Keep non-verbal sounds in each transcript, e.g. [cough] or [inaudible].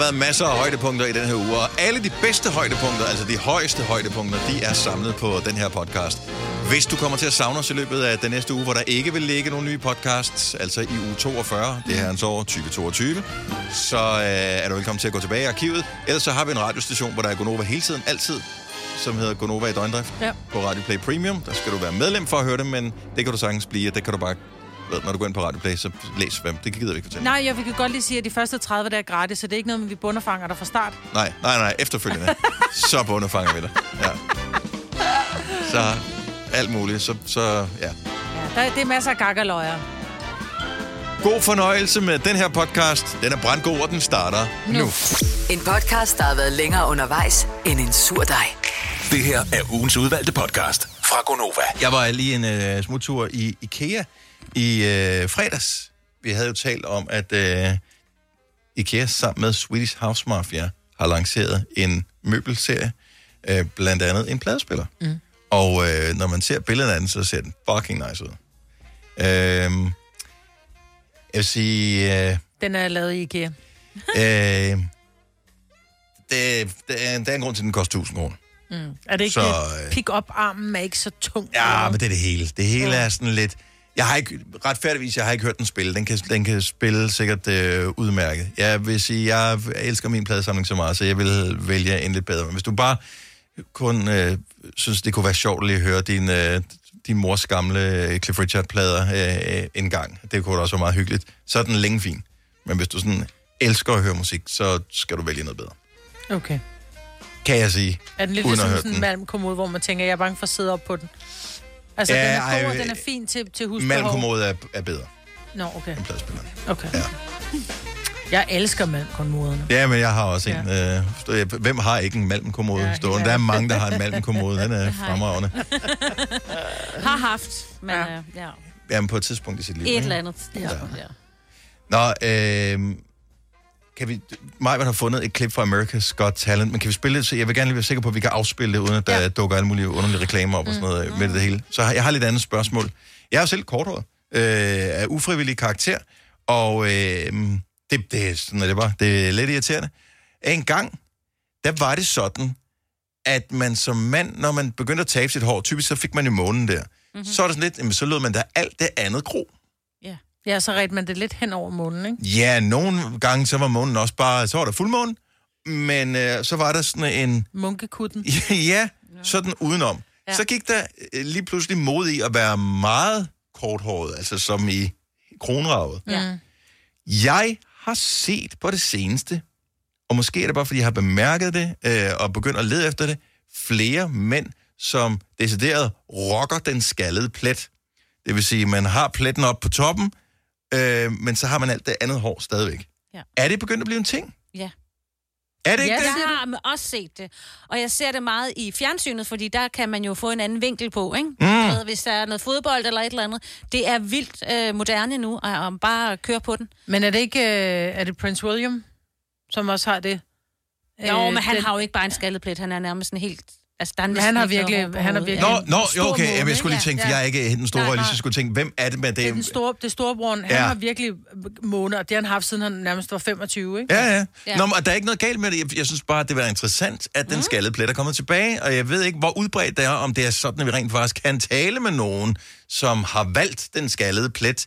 været masser af højdepunkter i den her uge, og alle de bedste højdepunkter, altså de højeste højdepunkter, de er samlet på den her podcast. Hvis du kommer til at savne os i løbet af den næste uge, hvor der ikke vil ligge nogen nye podcasts, altså i uge 42, det er hans år 2022, så øh, er du velkommen til at gå tilbage i arkivet. Ellers så har vi en radiostation, hvor der er Gonova hele tiden, altid, som hedder Gonova i døgndrift Ja. på Radio Play Premium. Der skal du være medlem for at høre det, men det kan du sagtens blive, og det kan du bare, ved, når du går ind på Radio Play, så læs hvem. Det gider vi ikke fortælle. Nej, jeg vil godt lige sige, at de første 30 der er gratis, så det er ikke noget, med, vi bunderfanger dig fra start. Nej, nej, nej, efterfølgende. så bunderfanger vi dig. Ja. Så alt muligt, så, så ja. Ja, der, det er masser af gakkerløjer. God fornøjelse med den her podcast. Den er brandgod, og den starter nu. nu. En podcast, der har været længere undervejs end en sur dej. Det her er ugens udvalgte podcast fra Gonova. Jeg var lige en uh, smuttur i IKEA i uh, fredags. Vi havde jo talt om, at uh, IKEA sammen med Swedish House Mafia har lanceret en møbelserie, uh, blandt andet en pladespiller. Mm. Og uh, når man ser billederne af den, så ser den fucking nice ud. Uh, jeg vil sige... Uh, Den er lavet i IKEA. [laughs] øh, det, det, er, der er en grund til, at den koster 1000 kroner. Er det ikke Så, øh, pick-up-armen er ikke så tung? Ja, men det er det hele. Det hele er sådan lidt... Jeg har ikke, retfærdigvis, jeg har ikke hørt den spille. Den kan, den kan spille sikkert øh, udmærket. Jeg vil sige, jeg elsker min pladesamling så meget, så jeg vil vælge en lidt bedre. Men hvis du bare kun øh, synes, det kunne være sjovt lige at høre din, øh, din mors gamle øh, Cliff Richard-plader øh, en gang, det kunne da også være meget hyggeligt, så er den længe fin. Men hvis du sådan elsker at høre musik, så skal du vælge noget bedre. Okay. Kan jeg sige. Er den lidt ligesom sådan en den. malmkommode, hvor man tænker, jeg er bange for at sidde op på den? Altså, Ja, ja, den er ej, god, og øh, den er fin til, til husbehov. Malmkommode er, er bedre Nå, okay. end pladespilleren. okay. Ja. Jeg elsker malmkommoderne. Ja, men jeg har også en. Øh, jeg- hvem har ikke en malmkommode Ja, ja, stående? Der er mange, der har en malmkommode. Den er [laughs] fremragende. [laughs] Har haft, men Ja. ja. Øh, ja. Jamen, på et tidspunkt i sit liv. et ikke? eller andet tidspunkt, ja. Nå, øh, kan vi... Majbert har fundet et klip fra America's Got Talent, men kan vi spille det? Så jeg vil gerne lige være sikker på, at vi kan afspille det, uden at der ja. dukker alle mulige underlige reklamer op og sådan noget mm. med det hele. Så jeg har lidt andet spørgsmål. Jeg er jo selv korthåret øh, af ufrivillig karakter, og øh, det, det, er sådan er det bare. Det er lidt irriterende. En gang, der var det sådan, at man som mand, når man begyndte at tabe sit hår, typisk så fik man jo månen der, mm-hmm. så var det sådan lidt, jamen, så lod man da alt det andet gro. Ja. Så redte man det lidt hen over munden, ikke? Ja, nogle gange så var månen også bare, så var der fuldmåne, men øh, så var der sådan en, Munkekutten. [laughs] ja, sådan udenom. Ja. Så gik der øh, lige pludselig mod i at være meget korthåret, altså som i kronravet. Ja. Jeg har set på det seneste, og måske er det bare, fordi jeg har bemærket det, øh, og begyndt at lede efter det, flere mænd, som decideret rocker den skaldede plet. Det vil sige, man har pletten op på toppen, øh, men så har man alt det andet hår stadigvæk. Ja. Er det begyndt at blive en ting? Ja. Er det ikke Ja, det? Jeg har også set det, og jeg ser det meget i fjernsynet, fordi der kan man jo få en anden vinkel på, ikke? Mm. Hvis der er noget fodbold eller et eller andet. Det er vildt øh, moderne nu, og, og bare køre på den. Men er det ikke... Øh, er det Prince William, som også har det? Jo, Øh, men han den- har jo ikke bare en skalleplet, han er nærmest en helt... Altså, der er han har virkelig- han har virkelig- Nå, nå, stor jo, okay, jeg skulle lige tænke, for jeg er ikke den store, Nej, lige nej. så skulle tænke, hvem er det med Det er det? den store, det er storebroren. Han Ja. har virkelig måne, og det har han haft, siden han nærmest var 25, ikke? Ja, ja. Ja. Nå, men og der er ikke noget galt med det. Jeg, jeg synes bare, at det var interessant, at den skaldede plet er kommet tilbage, og jeg ved ikke, hvor udbredt det er, om det er sådan, at vi rent faktisk kan tale med nogen, som har valgt den skaldede plet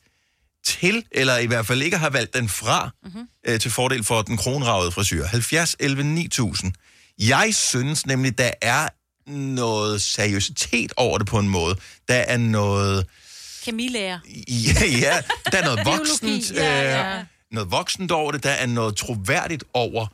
til, eller i hvert fald ikke har valgt den fra, mm-hmm. øh, til fordel for den kronravede frisyr. 70, 11, 9000. Jeg synes nemlig, der er noget seriøsitet over det på en måde. Der er noget... Kemilærer. [laughs] Ja, ja der er noget voksent, ja, ja. øh, noget voksent over det. Der er noget troværdigt over,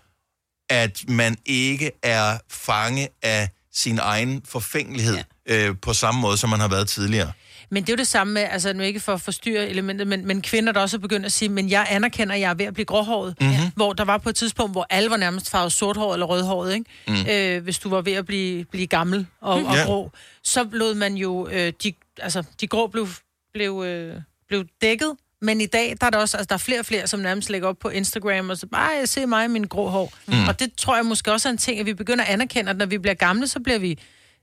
at man ikke er fange af sin egen forfængelighed ja. øh, på samme måde, som man har været tidligere. Men det er jo det samme med, altså nu ikke for at forstyrre elementet, men, men kvinder, der også er begyndt at sige, men jeg anerkender, at jeg er ved at blive gråhåret. Mhm. Mm-hmm. Hvor der var på et tidspunkt, hvor alle var nærmest farvet sorthåret eller rødhåret, ikke? Mm. Øh, hvis du var ved at blive, blive gammel og, og Ja. grå. Så lod man jo, øh, de, altså de grå blev, blev, øh, blev dækket, men i dag, der er der også, altså der er flere og flere, som nærmest lægger op på Instagram, og så bare, jeg se mig i min grå hår. Mm. Og det tror jeg måske også er en ting, at vi begynder at anerkende, at når vi bliver gamle, så bliver vi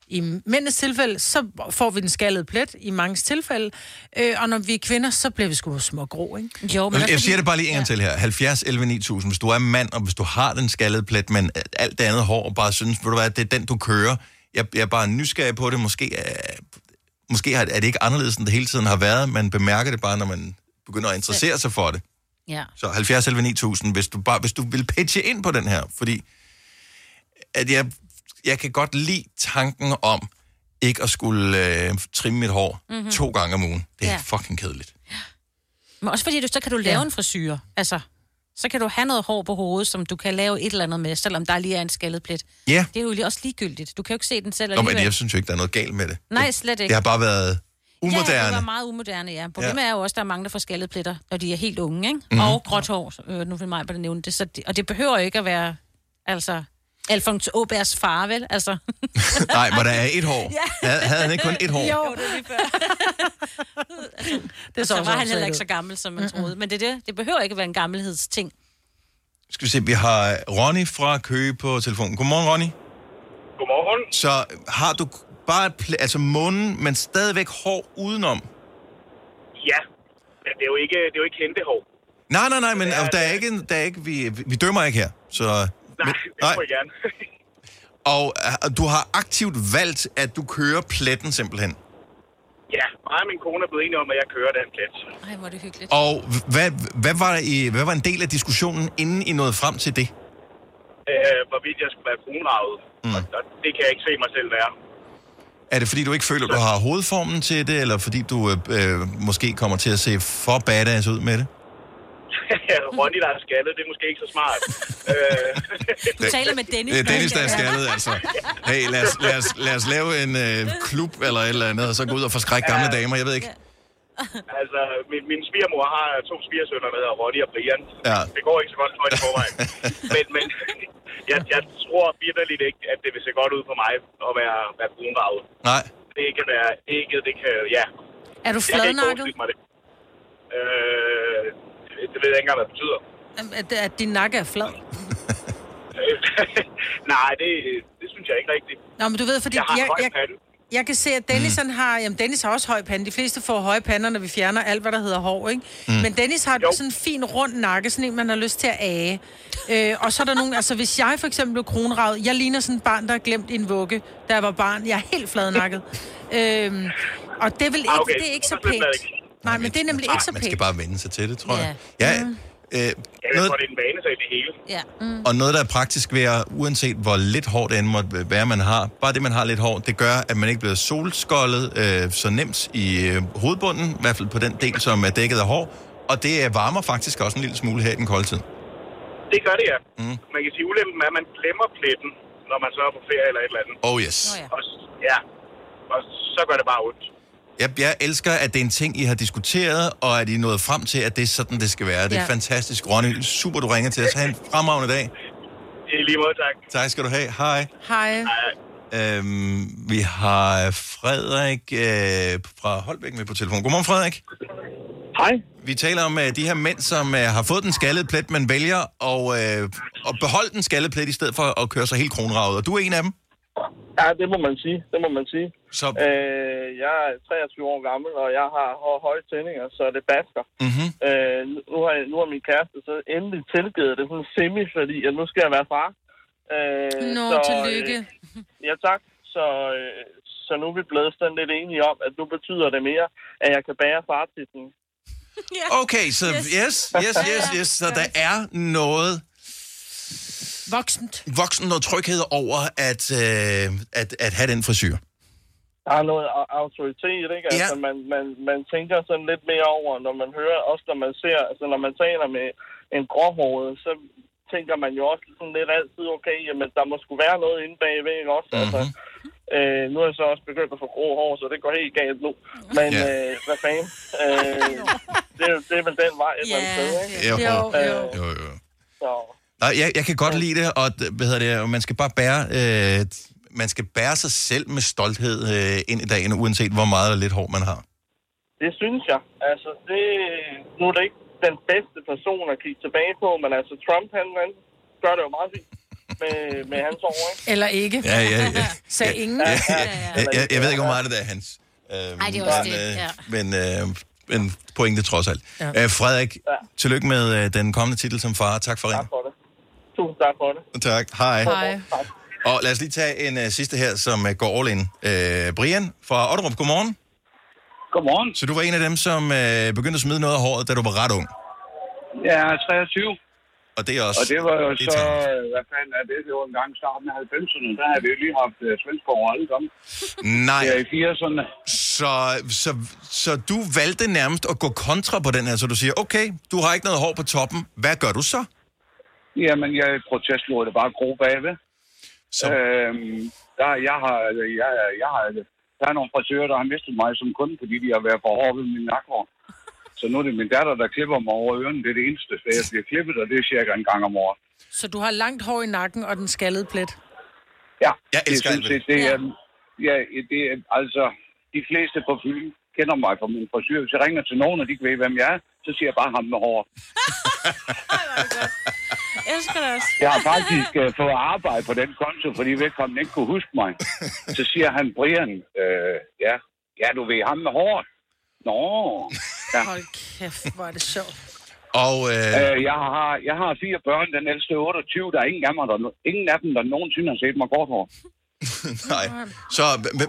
i mændenes tilfælde, så får vi den skaldede plet i mange tilfælde, øh, og når vi er kvinder, så bliver vi sgu små grå, ikke? Jo, men Jeg, også jeg siger det bare lige en gang til her. 70, 11, 9000. Hvis du er mand, og hvis du har den skaldede plet, men alt det andet hår, og bare synes, ved du hvad, det er den, du kører. Jeg, jeg er bare nysgerrig på det. Måske, er, måske er det ikke anderledes, end det hele tiden har været. Man bemærker det bare, når man begynder at interessere sig for det. Ja. Så 70 11 9000, hvis du, bare, hvis du vil pitche ind på den her, fordi at jeg, jeg kan godt lide tanken om ikke at skulle øh, trimme mit hår mm-hmm. to gange om ugen. Det er Ja. fucking kedeligt. Men også fordi, du, så kan du lave Ja. ja. en frisyr. Altså, så kan du have noget hår på hovedet, som du kan lave et eller andet med, selvom der lige er en skaldet plet. Ja, Det er jo lige også ligegyldigt. Du kan jo ikke se den selv Nå, men jeg synes jo ikke, der er noget galt med det. Nej, det, slet det ikke. har bare været Ja, det umoderne. var meget umoderne, ja. Problemet Ja. ja. er jo også, at der er mange, der får skaldet pletter, når de er helt unge, ikke? Mhm. Mm-hmm. Og gråt hår, øh, nu vil mig bare nævne det. Så det. Og det behøver ikke at være, altså, Alfons Åbergs far, vel? Altså. [laughs] Nej, hvor der er et hår. ja. havde, havde han ikke kun et hår? Jo, det er lige før. det er Så var han heller ikke så gammel, som man troede. Men det, er det, det behøver ikke at være en gammelhedsting. Skal vi se, vi har Ronny fra Køge på telefonen. Godmorgen, Ronny. Godmorgen. Så har du bare pl- altså munden, men stadigvæk hår udenom? Ja, men det er jo ikke, det er jo ikke hente hår. Nej, nej, nej, men Ja, altså, der er det- ikke, en- der er ikke vi, vi dømmer ikke her. Så, Nej, men, det må jeg gerne. [laughs] Og uh, du har aktivt valgt, at du kører pletten simpelthen. ja, mig og min kone er blevet enige om, at jeg kører den plet. Ej, hvor er det hyggeligt. Og hvad, hvad, var i, hvad var en del af diskussionen, inden I nåede frem til det? Øh, hvorvidt jeg skulle være kronravet. Mm. Og, og det kan jeg ikke se mig selv være. Er det fordi, du ikke føler, du har hovedformen til det, eller fordi du øh, øh, måske kommer til at se for badass ud med det? [laughs] Ronny, der er skaldet, det er måske ikke så smart. [laughs] øh, Du taler med Dennis. Det er Dennis, der er skaldet, altså. Hey, lad os, lad os, lad os lave en øh, klub eller et eller andet, og så gå ud og forskrække gamle damer, jeg ved ikke. altså, min, min svigermor har to svigersønner, der hedder Ronny og Brian. Ja. Det går ikke så godt for i forvejen. [laughs] men men jeg, jeg tror virkelig ikke, at det vil se godt ud for mig at være, være kronravet. Nej. Det kan være ikke, det kan, ja. Er du Jeg kan ikke fladnakket? forestille mig det. Øh, det- ved jeg ikke engang, hvad det betyder. At, at din nakke er flad? [laughs] Nej, det, det synes jeg ikke rigtigt. Nå, men du ved, fordi Jeg har jeg, høj jeg, pande. jeg kan se, at Dennis, han har, jamen Dennis har også høj pande. De fleste får høje pander, når vi fjerner alt, hvad der hedder hår, ikke? Mm. Men Dennis har Jo. sådan en fin rund nakke, sådan en, man har lyst til at age. Øh, og så er der nogen, altså hvis jeg for eksempel blev kronravet, jeg ligner sådan et barn, der har glemt en vugge, da jeg var barn. Jeg er helt fladnakket. [laughs] øhm, og det er vel ikke, Ah, okay. det er ikke så pænt. Nej, men det er nemlig ikke så Man skal pænt. bare vende sig til det, tror jeg. Ja, øh, Jeg noget, tror, det er en vane, så det hele. Ja. Mm. og noget, der er praktisk ved at, uanset hvor lidt hår det end måtte være, man har, bare det, man har lidt hår, det gør, at man ikke bliver solskoldet øh, så nemt i øh, hovedbunden, i hvert fald på den del, som er dækket af hår, og det øh, varmer faktisk også en lille smule her i den kolde tid. Det gør det, ja. Mm. Man kan sige, ulempen er, at man glemmer pletten, når man så er på ferie eller et eller andet. Oh yes. Nå ja. Og, ja. og så gør det bare ondt. Jeg, jeg elsker, at det er en ting, I har diskuteret, og at I er nået frem til, at det er sådan, det skal være. Det er Ja. fantastisk. Ronny, super, du ringer til os. Ha' en fremragende dag. I lige måde, tak. Tak skal du have. Hej. Hej. Øhm, vi har Frederik øh, fra Holbæk med på telefon. Godmorgen, Frederik. Hej. Vi taler om øh, de her mænd, som øh, har fået den skaldede plet, men vælger at, øh, at beholde den skaldede plet, i stedet for at køre sig helt kronravet. Og du er en af dem. Ja, det må man sige. Det må man sige. Så, Øh, jeg er 23 år gammel, og jeg har høje tændinger, så det basker. mm-hmm. Øh, nu, har, jeg- nu har min kæreste så endelig tilgivet det sådan semi, fordi at nu skal jeg være far. Øh, Nå, så, tillykke. Øh, ja, tak. Så, øh, så nu er vi blevet sådan lidt enige om, at nu betyder det mere, at jeg kan bære fartitlen. [laughs] Okay, så yes, yes, yes, yes. Så der er noget Voksent. voksen, noget tryghed over at, øh, at, at have den frisyr. Der er noget au- autoritet, ikke? Altså, Ja. man, man, man tænker sådan lidt mere over, når man hører, også når man ser, altså når man taler med en gråhåret, så tænker man jo også sådan lidt altid, okay, jamen der må skulle være noget inde bagved, ikke også? Mm-hmm. Altså, øh, nu er jeg så også begyndt at få grå hår, så det går helt galt nu. Men Ja. øh, hvad fanden? Øh, [laughs] det, er, jo- det er vel den vej, Ja, sted, ikke? Jo, Jo, Øh, jo. jo, jo. så, Nej, jeg, jeg kan godt lide det, og hvad hedder det, og man skal bare bære, øh, man skal bære sig selv med stolthed øh, ind i dagen, uanset hvor meget eller lidt hår man har. Det synes jeg. Altså, det, nu er det ikke den bedste person at kigge tilbage på, men altså Trump, han, han gør det jo meget fint. med, med hans år, ikke? Eller ikke. Ja, ja, ja. [laughs] Sagde ingen. Jeg, jeg, jeg ved ikke, hvor meget det der er hans. Øhm, Ej, det er også men, det, øh, ja. Men, øh, men pointe trods alt. Ja. Ja. Øh, Frederik, ja. tillykke med øh, den kommende titel som far. Tak for Tak ringen. for det. Tusind tak for det. Tak. Hej. Hej. Og lad os lige tage en uh, sidste her, som uh, går all in. Uh, Brian fra Otterup, godmorgen. Godmorgen. Så du var en af dem, som uh, begyndte at smide noget af håret, da du var ret ung. Jeg er 23, Og det er også... og det var jo det så, øh, hvad fanden er det, det var en gang starten af 90'erne, der havde vi jo lige haft uh, svensk over alle sammen. Nej, Ja, i 80'erne. så, så, så du valgte nærmest at gå kontra på den her, så du siger, okay, du har ikke noget hår på toppen. Hvad gør du så? Jamen, jeg protest lå det bare gro bagved. Så, Øhm, der, jeg har, altså, jeg, jeg har, der er nogle frisører, der har mistet mig som kunde, fordi de har været for hårde ved min nakhår. Så nu er det min datter, der klipper mig over ørerne. Det er det eneste sted, jeg bliver klippet, og det er cirka en gang om året. Så du har langt hår i nakken og den skaldede plet. Ja, Jeg elsker det, synes, det, er, ja, det er, altså, de fleste på Fyn kender mig fra min frisør. Hvis jeg ringer til nogen, og de ikke ved, hvem jeg er, så siger jeg bare ham med hår. [laughs] Jeg elsker det også. Jeg har faktisk uh, fået arbejde på den konto, fordi vedkommende ikke kunne huske mig. Så siger han, Brian, øh, ja, ja, du ved ham med hår. Nå, ja. Hold kæft, hvor er det sjovt. og øh, Øh, jeg, har, jeg har fire børn, den ældste er 28, der er ingen af, mig, der, ingen af dem, der nogensinde har set mig kort hår. [laughs] nej. Så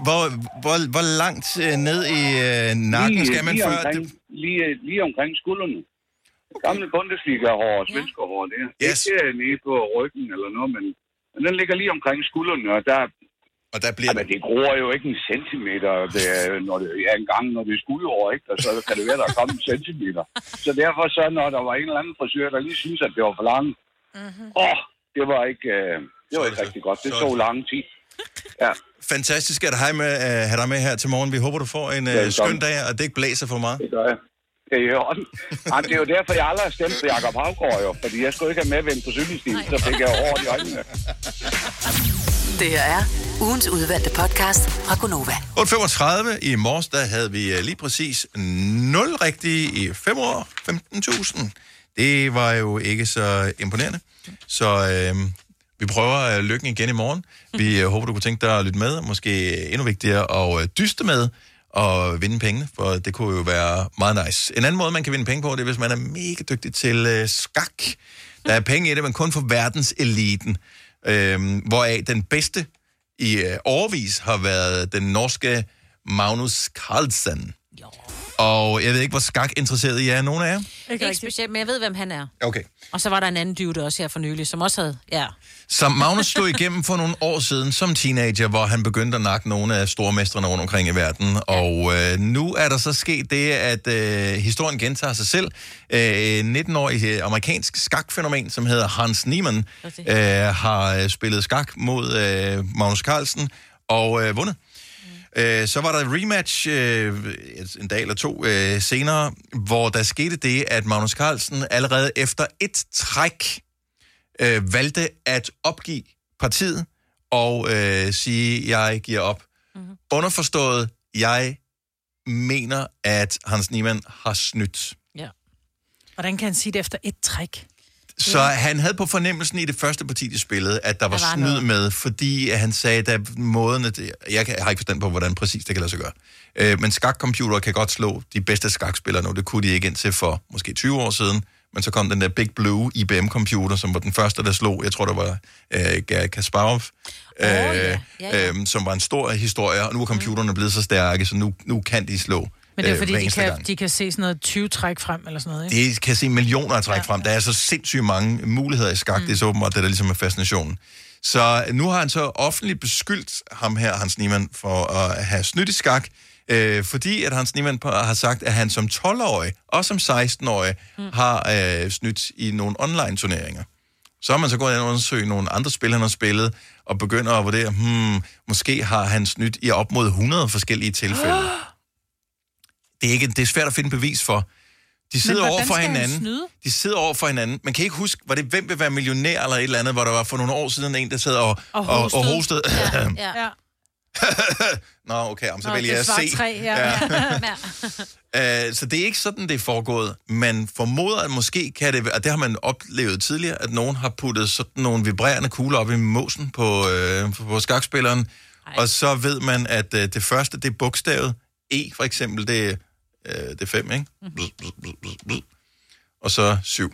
hvor, hvor, hvor langt øh, ned i øh, nakken skal man lige før... Omkring, Det, lige, lige omkring skuldrene. Gamle Bundesliga-hår, svenske hår, det er Yes. ikke nede på ryggen eller noget, men, men den ligger lige omkring skuldrene, og der, og der bliver jamen, det gror jo ikke en centimeter, det er, når det er en gang, når det er skuldår, ikke? Og så kan det være, der er kommet en centimeter. Så derfor så, når der var en eller anden frisør, der lige synes, at det var for langt, åh, oh, det var ikke, øh, det var ikke rigtig godt. Det Så- tog lang tid. Ja, fantastisk at have, med, uh, have dig med her til morgen. Vi håber, du får en uh, skøn dag, og det ikke blæser for meget. det gør jeg. Det er i orden. Jamen, det er jo derfor, jeg aldrig har stemt på Jacob Havgård, jo. Fordi jeg skulle ikke have medvind på cykelstien, så fik jeg hårdt i øjnene. Det her er ugens udvalgte podcast fra Gonova. 8.35 i morges, der havde vi øh, lige præcis 0 rigtige i 5 år. 15.000. Det var jo ikke så imponerende. Så øh, vi prøver øh, lykken igen i morgen. Vi øh, håber, du kunne tænke dig at lytte med. Måske endnu vigtigere at øh, dyste med og vinde penge, for det kunne jo være meget nice. En anden måde, man kan vinde penge på, det er, hvis man er mega dygtig til øh, skak. Der er penge i det, men kun for verdenseliten. Øh, hvoraf den bedste i øh, årvis har været den norske Magnus Carlsen. Og jeg ved ikke, hvor skak interesseret I er, nogen af jer? Ikke specielt, men jeg ved, hvem han er. Okay. Og så var der en anden dude også her for nylig, som også havde... Ja. Så Magnus slog igennem for nogle år siden som teenager, hvor han begyndte at nakke nogle af stormestrene rundt omkring i verden. Og øh, nu er der så sket det, at øh, historien gentager sig selv. Øh, 19-årig øh, amerikansk skakfænomen, som hedder Hans Niemann, øh, har øh, spillet skak mod øh, Magnus Carlsen og øh, vundet. Øh, så var der et rematch øh, en dag eller to øh, senere, hvor der skete det, at Magnus Carlsen allerede efter et træk øh, valgte at opgive partiet og øh, sige, jeg giver op. Mm-hmm. Underforstået, jeg mener, at Hans Niemann har snydt. Hvordan kan han sige det efter et træk? Så han havde på fornemmelsen i det første parti, de spillede, at der var, Der var snyd noget. med, fordi han sagde, at måden... At, jeg, kan, jeg har ikke forstand på, hvordan præcis det kan lade sig gøre. Øh, men skakcomputere kan godt slå de bedste skakspillere nu. Det kunne de ikke indtil for måske 20 år siden. Men så kom den der Big Blue IBM-computer, som var den første, der slog. Jeg tror, der var øh, Gary Kasparov. ja. Ja, ja. Øh, som var en stor historie, og nu er computerne blevet så stærke, så nu, nu kan de slå Men det er øh, fordi, de kan, gang. de kan se sådan noget 20 træk frem eller sådan noget, ikke? Det kan se millioner af træk ja. frem. Der er så sindssygt mange muligheder i skak. Mm. Det er så åbenbart det, der ligesom er fascinationen. Så nu har han så offentligt beskyldt ham her, Hans Niemann, for at have snydt i skak, øh, fordi at Hans Niemann har sagt, at han som 12-årig og som 16-årig mm. har øh, snydt i nogle online-turneringer. Så har man så gået ind og undersøgt nogle andre spil, han har spillet, og begynder at vurdere, hmm, måske har han snydt i op mod 100 forskellige tilfælde. [gasps] det, er ikke, det er svært at finde bevis for. De sidder over for hinanden. De sidder over for hinanden. Man kan ikke huske, var det Hvem vil være millionær eller et eller andet, hvor der var for nogle år siden en, der sad og, og, og, og hostede. Ja. [laughs] Ja. Nå, okay, jamen, så Nå, vælger det er jeg svar C. tre, ja. ja. [laughs] Uh, [laughs] så det er ikke sådan, det er foregået. Man formoder, at måske kan det og det har man oplevet tidligere, at nogen har puttet sådan nogle vibrerende kugler op i måsen på, uh, på skakspilleren, Ej. og så ved man, at uh, det første, det er bogstavet E, for eksempel, det uh, det er fem, ikke? Bl, bl, bl, bl, bl. Og så syv.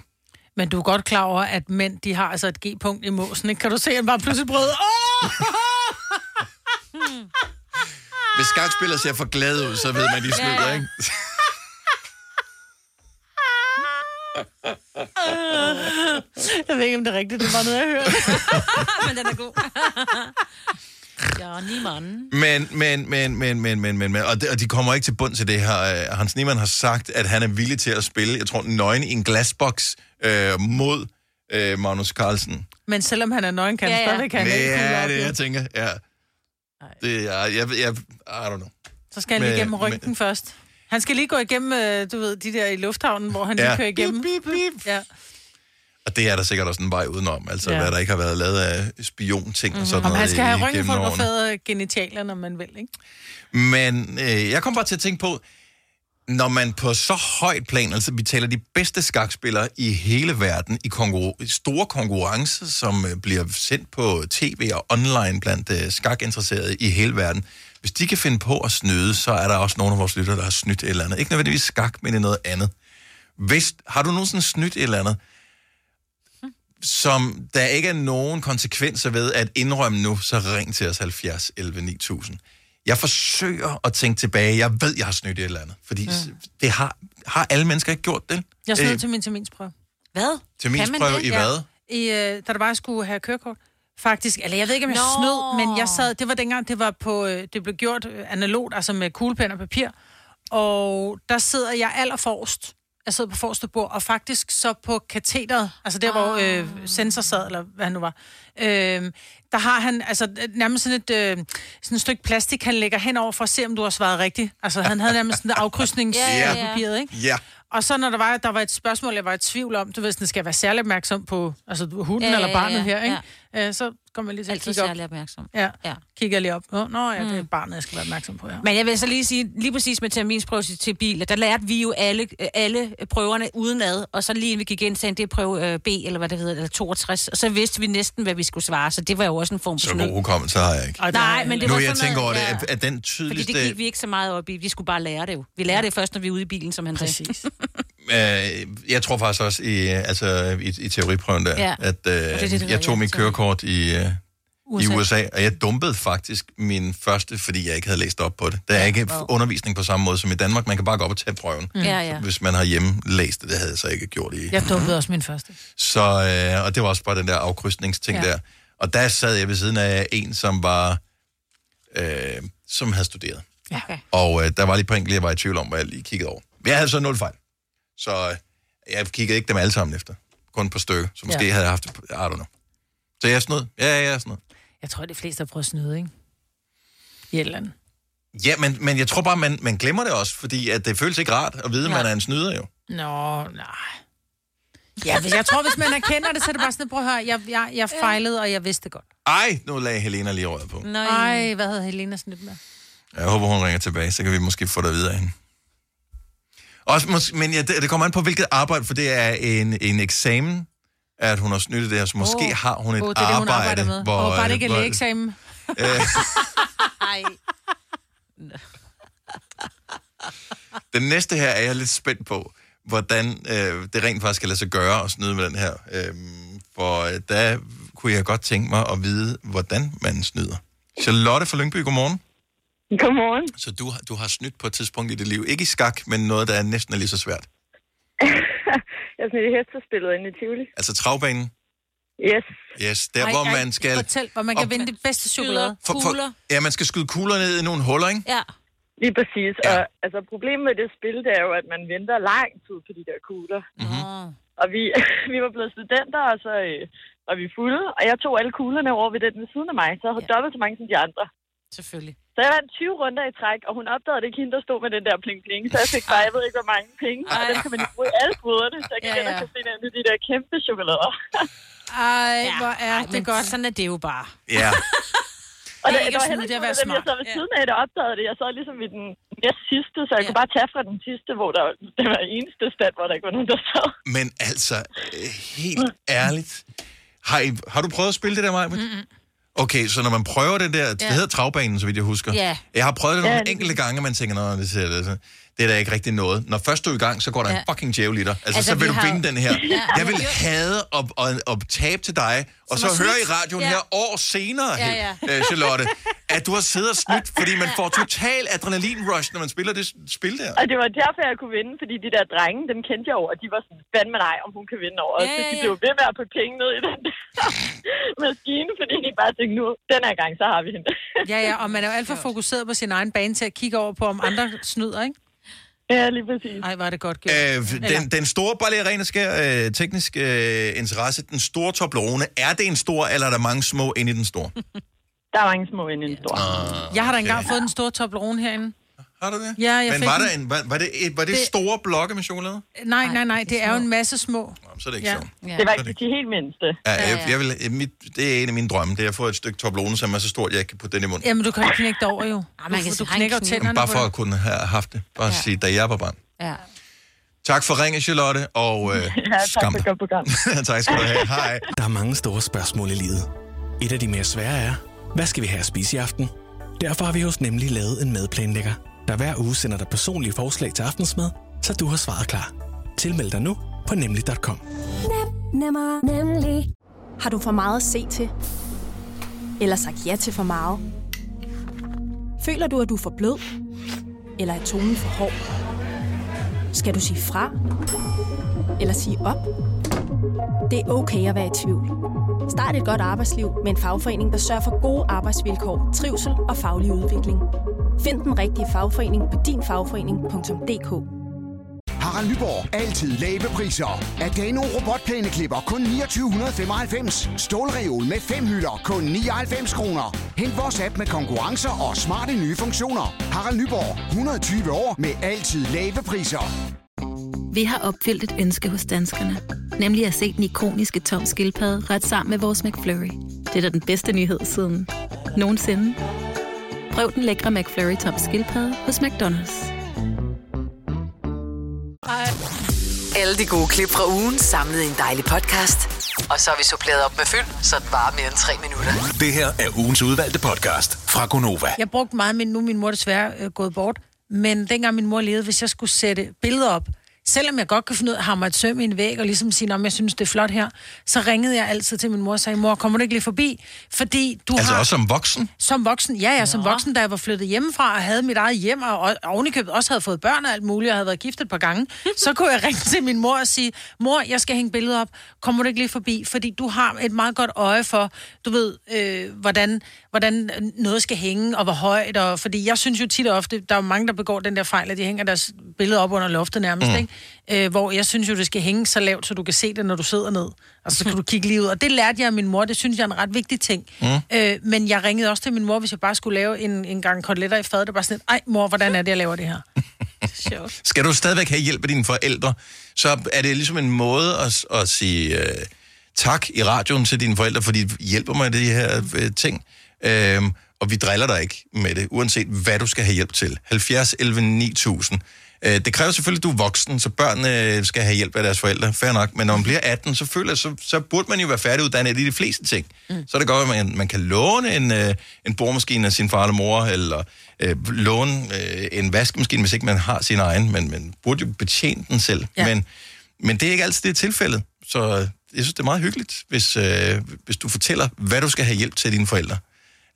Men du er godt klar over, at mænd, de har altså et G-punkt i måsen, ikke? Kan du se, at han bare pludselig brød? Åh! [laughs] Hvis skakspillere ser for glade ud, så ved man, de Ja, slutter, ja. ikke? [laughs] Jeg ved ikke, om det er rigtigt. Det var noget, jeg hørte. [laughs] Men den er god. Johnny Mann. Men, men, men, men, men, men, men, men og, de, og de kommer ikke til bund til det her. Øh, Hans Niemann har sagt, at han er villig til at spille, jeg tror, nøgen i en glasboks øh, mod øh, Magnus Carlsen. Men selvom han er nøgen, kan han Ja, ja. stadigvæk have en Det er det, jeg tænker, ja. Det er, jeg, jeg, I don't know. Så skal han lige igennem ryggen først. Han skal lige gå igennem, øh, du ved, de der i lufthavnen, hvor han Ja. lige kører igennem. Bip, bip, bip. Ja. Og det er der sikkert også en vej udenom, altså Ja. hvad der ikke har været lavet af spionting og sådan noget han skal have i- ryggen gennem årene. fotograferet genitalier, når man vil, ikke? Men øh, jeg kom bare til at tænke på, når man på så højt plan, altså vi taler de bedste skakspillere i hele verden, i konkurre- store konkurrencer, som øh, bliver sendt på tv og online blandt øh, skakinteresserede i hele verden. Hvis de kan finde på at snyde, så er der også nogle af vores lyttere, der har snydt et eller andet. Ikke nødvendigvis skak, men i noget andet. Hvis, har du nogensinde snydt et eller andet, som der ikke er nogen konsekvenser ved at indrømme nu, så ring til os 70 11 9000. Jeg forsøger at tænke tilbage. Jeg ved, jeg har snydt et eller andet. Fordi mm. det har, har alle mennesker ikke gjort det? Jeg snød Øh, til min terminsprøve. Hvad? til min Kan man prøve det? i Ja. hvad? I, øh, da der bare skulle have kørekort. Faktisk, eller jeg ved ikke, om jeg Nå. snød, men jeg sad, det var dengang, det var på, øh, det blev gjort analogt, altså med kuglepen og papir, og der sidder jeg allerforrest. Jeg sidder på forreste bord, og faktisk så på katheteret, altså der, hvor øh, sensor sad, eller hvad han nu var, øh, der har han altså nærmest sådan et, øh, sådan et stykke plastik, han lægger hen over for at se, om du har svaret rigtigt. Altså han havde nærmest sådan et [laughs] afkrydsningspapir, Ja, ja, ja, ja. papiret, ikke? Ja. Og så når der var, der var et spørgsmål, jeg var i tvivl om, du ved, sådan, skal jeg være særlig opmærksom på altså, hunden ja, eller barnet ja, her, ikke? Ja. Øh, så kommer jeg lige til at Altid kigge op. særlig opmærksom. Ja, Ja. ja, kigger jeg lige op. Nå, nå ja, det er barnet, jeg skal være opmærksom på, ja. Men jeg vil så lige sige, lige præcis med terminsprøve til biler, der lærte vi jo alle, alle prøverne udenad, og så lige vi gik ind, sagde det er prøve øh, B, eller hvad det hedder, eller 62, og så vidste vi næsten, hvad vi skulle svare, så det var jo også en form for Så god hukommelse har jeg ikke. Ej, Nej, men det Nu var jeg sådan tænker over noget, det, ja. at, at den Fordi tydeligste... det gik vi ikke så meget op i. Vi skulle bare lære det jo. Vi lærer det først, når vi er ude i bilen, som han sagde. [laughs] Øh, jeg tror faktisk også i, altså, i, i teoriprøven der, Ja. at øh, det, det jeg tog mit kørekort i, øh, USA. i USA, og jeg dumpede faktisk min første, fordi jeg ikke havde læst op på det. Der er ikke wow. undervisning på samme måde som i Danmark. Man kan bare gå op og tage prøven, Mm. Ja, ja. hvis man har hjemme læst det. Det havde jeg så ikke gjort i. Jeg dumpede også min første. Så, øh, og det var også bare den der afkrydsningsting Ja. ja. der. Og der sad jeg ved siden af en, som var, øh, som havde studeret. Okay. Og øh, der var lige på enkelt, jeg var i tvivl om, hvad jeg lige kiggede over. Jeg havde så nul fejl. Så øh, jeg kiggede ikke dem alle sammen efter. Kun på stykker. Så måske Ja. havde jeg haft I don't know. Så jeg er snød. Ja, ja, jeg er snød. Jeg tror, de fleste har prøvet at snyde, ikke? I et eller andet. Ja, men, men jeg tror bare, man, man glemmer det også, fordi at det føles ikke rart at vide, at man er en snyder jo. Nå, nej. Ja, hvis, jeg tror, hvis man erkender det, så er det bare sådan, prøv at høre, jeg, jeg, jeg fejlede, og jeg vidste det godt. Ej, nu lagde Helena lige røret på. Nej. Ej, hvad havde Helena snydt med? Jeg håber, hun ringer tilbage, så kan vi måske få det videre af hende. Også, mås- men ja, det, det kommer an på, hvilket arbejde, for det er en, en eksamen, at hun har snyttet det her, så måske oh. har hun et Åh, det er det, hun arbejde, med. hvor... og bare det øh, ikke er lægeeksamen. [laughs] Ej. Den næste her er jeg lidt spændt på, hvordan øh, det rent faktisk kan lade sig gøre at snyde med den her. Øhm, for øh, der kunne jeg godt tænke mig at vide, hvordan man snyder. Charlotte fra Lyngby, godmorgen. [laughs] Godmorgen. Så du, har- du har snydt på et tidspunkt i dit liv. Ikke i skak, men noget, der er næsten er lige så svært. [laughs] Jeg er sådan et hestespillet inde i Tivoli. Altså travbanen. Yes. Yes, der hvor man skal... Fortæl, hvor man kan vinde det bedste chokolade. For, for, ja, man skal skyde kugler ned i nogle huller, ikke? Ja. Lige præcis. Ja. Og altså, problemet med det spil, det er jo, at man venter lang tid på de der kugler. Mm-hmm. Og vi, [laughs] vi var blevet studenter, og så øh, var vi fulde, og jeg tog alle kuglerne over ved den ved siden af mig, så jeg havde Ja. dobbelt så mange som de andre. Selvfølgelig. Så jeg vandt 20 runder i træk, og hun opdagede det ikke hende, der stod med den der pling-pling. Så jeg fik bare, jeg ved ikke, hvor mange penge. Og Ej. dem kan man jo bruge i alle bruderne, så jeg kan Ja, ja, ja. ja. finde alle de der kæmpe chokolader. Ej, hvor er Ej, det men godt. Sådan er det jo bare. Ja. [laughs] Og Det det, er var at heller ikke det er at jeg sad ved siden af, der opdagede det. Jeg sad ligesom i den næst sidste, så jeg kunne bare tage fra den sidste, hvor der, det var eneste stand, hvor der ikke var nogen, der sad. Men altså, øh, helt ærligt. Har, I, har du prøvet at spille det der, Maja? Okay, så når man prøver det der, det hedder travbanen, så vidt jeg husker. Ja. Jeg har prøvet det nogle Ja, det- enkelte gange, og man tænker, Nå, det, ser, det, det er da ikke rigtig noget. Når først du er i gang, så går der ja. en Ja. fucking djævel i dig. Altså, altså så vil vi du har- vinde den her. Ja. Jeg vil hade at, at, at tabe til dig, og så er høre i radioen Ja. her år senere, Ja, ja, ja. ja. Charlotte, [laughs] at du har siddet og snydt, fordi man får total adrenalin-rush, når man spiller det spil der. Og det var derfor, jeg kunne vinde, fordi de der drenge, dem kendte jeg jo, og de var sådan, fandme nej, om hun kan vinde over. Ja, Ja, ja, ja, de blev ved med at putte penge ned i den der [laughs] maskine, fordi de bare tænkte, nu, den her gang, så har vi hende. [laughs] Ja, ja, og man er jo alt for fokuseret på sin egen bane til at kigge over på, om andre snyder, ikke? ja, lige præcis. Ej, var det godt gjort. Øh, den, den store ballerina sker øh, teknisk øh, interesse, den store Toblerone, er det en stor, eller er der mange små inde i den store? [laughs] Der er mange små i en stor. Jeg har da engang fået den store Toblerone herinde. Har du det? Ja, jeg Men fik var, den. der en, var, var, det, et, var det, Det- store blokke med chokolade? Nej, nej, nej, det er jo en masse små. Nå, så er det ikke Ja. sjovt. Ja. Det var ikke de helt mindste. Ja, jeg, jeg vil, mit, det er en af mine drømme, det er at få et stykke Toblerone, som er så stort, jeg kan putte den i munden. Jamen, du kan ikke knække det over, jo. man Du, kan du sige, knækker jo tænderne Bare på for at kunne have haft det. Bare ja. sige, da jeg var barn. Ja. Tak for ringe, Charlotte, og øh, [laughs] Ja, tak skam for godt program. [laughs] tak skal du have. Hej. Der er mange store spørgsmål i livet. Et af de mere svære er, hvad skal vi have at spise i aften? Derfor har vi hos Nemlig lavet en madplanlægger, der hver uge sender dig personlige forslag til aftensmad, så du har svaret klar. Tilmeld dig nu på nemlig.com. Nemmer, nemlig. Har du for meget at se til? Eller sagt ja til for meget? Føler du, at du er for blød? Eller er tonen for hård? Skal du sige fra? Eller sige op? Det er okay at være i tvivl. Start et godt arbejdsliv med en fagforening, der sørger for gode arbejdsvilkår, trivsel og faglig udvikling. Find den rigtige fagforening på dinfagforening.dk. Harald Nyborg. Altid lave priser. Adano robotplæneklipper kun 2995. Stålreol med fem hylder kun 99 kroner. Hent vores app med konkurrencer og smarte nye funktioner. Harald Nyborg. 120 år med altid lave priser. Vi har opfyldt et ønske hos danskerne. Nemlig at se den ikoniske tom skildpadde ret sammen med vores McFlurry. Det er da den bedste nyhed siden nogensinde. Prøv den lækre McFlurry tom skildpadde hos McDonald's. Alle de gode klip fra ugen samlet i en dejlig podcast. Og så har vi suppleret op med fyld, så det varer mere end tre minutter. Det her er ugens udvalgte podcast fra Gonova. Jeg brugte meget min, nu er min mor desværre øh, gået bort, men dengang min mor levede, hvis jeg skulle sætte billeder op, selvom jeg godt kan finde ud af at hamre et søm i en væg, og ligesom sige, om jeg synes, det er flot her, så ringede jeg altid til min mor og sagde, mor, kommer du ikke lige forbi? Fordi du Altså har... også som voksen? Som voksen, ja, ja, som voksen, da jeg var flyttet hjemmefra og havde mit eget hjem, og, og ovenikøbet også havde fået børn og alt muligt, og havde været gift et par gange, så kunne jeg ringe til min mor og sige, mor, jeg skal hænge billeder op, kommer du ikke lige forbi? Fordi du har et meget godt øje for, du ved, øh, hvordan, hvordan noget skal hænge, og hvor højt, og fordi jeg synes jo tit og ofte, der er mange, der begår den der fejl, at de hænger deres billeder op under loftet nærmest, mm. ikke? Øh, hvor jeg synes jo, det skal hænge så lavt, så du kan se det, når du sidder ned. Altså, så kan du kigge lige ud. Og det lærte jeg af min mor, det synes jeg er en ret vigtig ting. Mm. Øh, men jeg ringede også til min mor, hvis jeg bare skulle lave en, en gang koteletter i fadet. Det var sådan ej mor, hvordan er det, jeg laver det her? [laughs] Sjovt. Skal du stadigvæk have hjælp af dine forældre, så er det ligesom en måde at, at sige øh, tak i radioen til dine forældre, fordi de hjælper mig i de her øh, ting. Øhm, og vi driller dig ikke med det, uanset hvad du skal have hjælp til. 70 11 9000. Øh, det kræver selvfølgelig, at du er voksen, så børnene skal have hjælp af deres forældre. Fair nok. Men når man bliver 18, så, føler, så, så burde man jo være færdiguddannet i de fleste ting. Mm. Så er det godt, at man, man kan låne en, øh, en boremaskine af sin far eller mor, eller øh, låne øh, en vaskemaskine, hvis ikke man har sin egen, men man burde jo betjene den selv. Ja. Men, men det er ikke altid det er tilfældet. Så jeg synes, det er meget hyggeligt, hvis, øh, hvis du fortæller, hvad du skal have hjælp til dine forældre.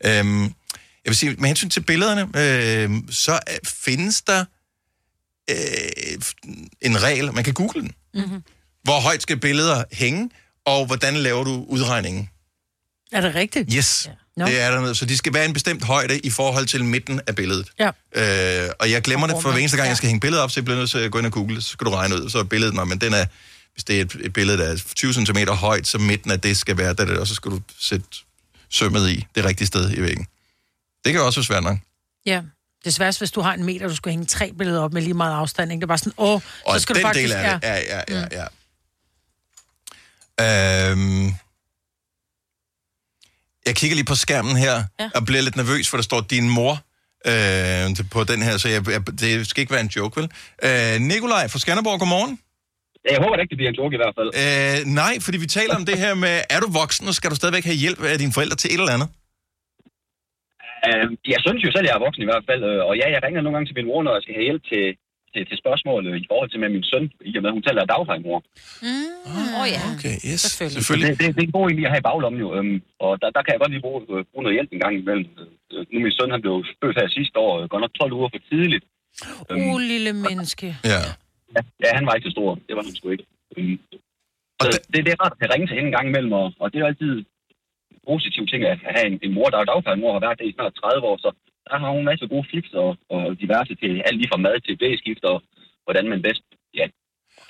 Øhm, jeg vil sige, med hensyn til billederne, øh, så findes der øh, en regel, man kan google den. Mm-hmm. Hvor højt skal billeder hænge, og hvordan laver du udregningen? Er det rigtigt? Yes, Nå. det er der noget. Så de skal være en bestemt højde i forhold til midten af billedet. Ja. Øh, og jeg glemmer Og det for hver eneste gang, Ja. jeg skal hænge billedet op, så jeg bliver nødt til at gå ind og google, så skal du regne ud, så er billedet, nå, men den er, hvis det er et, et billede, der er 20 cm højt, så midten af det skal være der, og så skal du sætte sømmet i det rigtige sted i væggen. Det kan også være svært nok. Ja. Det er svært, hvis du har en meter, du skal hænge tre billeder op med lige meget afstand. Ikke? Det er bare sådan, åh, Og så skal den du faktisk... del af det, ja, ja, ja, ja. Øhm, Jeg kigger lige på skærmen her, ja. og bliver lidt nervøs, for der står din mor øh, på den her, så jeg, jeg, det skal ikke være en joke, vel? Øh, Nikolaj fra Skanderborg, godmorgen. Jeg håber da ikke, det bliver en joke i hvert fald. Øh, nej, fordi vi taler om det her med, er du voksen, og skal du stadigvæk have hjælp af dine forældre til et eller andet? Uh, jeg synes jo selv, jeg er voksen i hvert fald, øh, og ja, jeg ringer nogle gange til min mor, når jeg skal have hjælp til, til, til spørgsmål øh, i forhold til med min søn, i og med, at hun taler dagplejemor. Åh oh, ja. Okay, yes. Selvfølgelig. Så det, det, det er en god idé at have i baglommen jo, øhm, og der, der kan jeg godt lige bruge, øh, bruge noget hjælp en gang imellem. Øh, nu er min søn, han blev født her sidste år, øh, godt nok 12 uger for tidligt. Uh, lille menneske. Ja. Ja, ja, han var ikke så stor. Det var han sgu ikke. Øhm, så det, det er rart at ringe til hende en gang imellem, og, og det er altid positiv ting at have en, en mor, der er dagplejemor, har været det i snart 30 år, så der har hun en masse gode fix og, og diverse til alt lige fra mad til blæskift og hvordan man bedst, ja.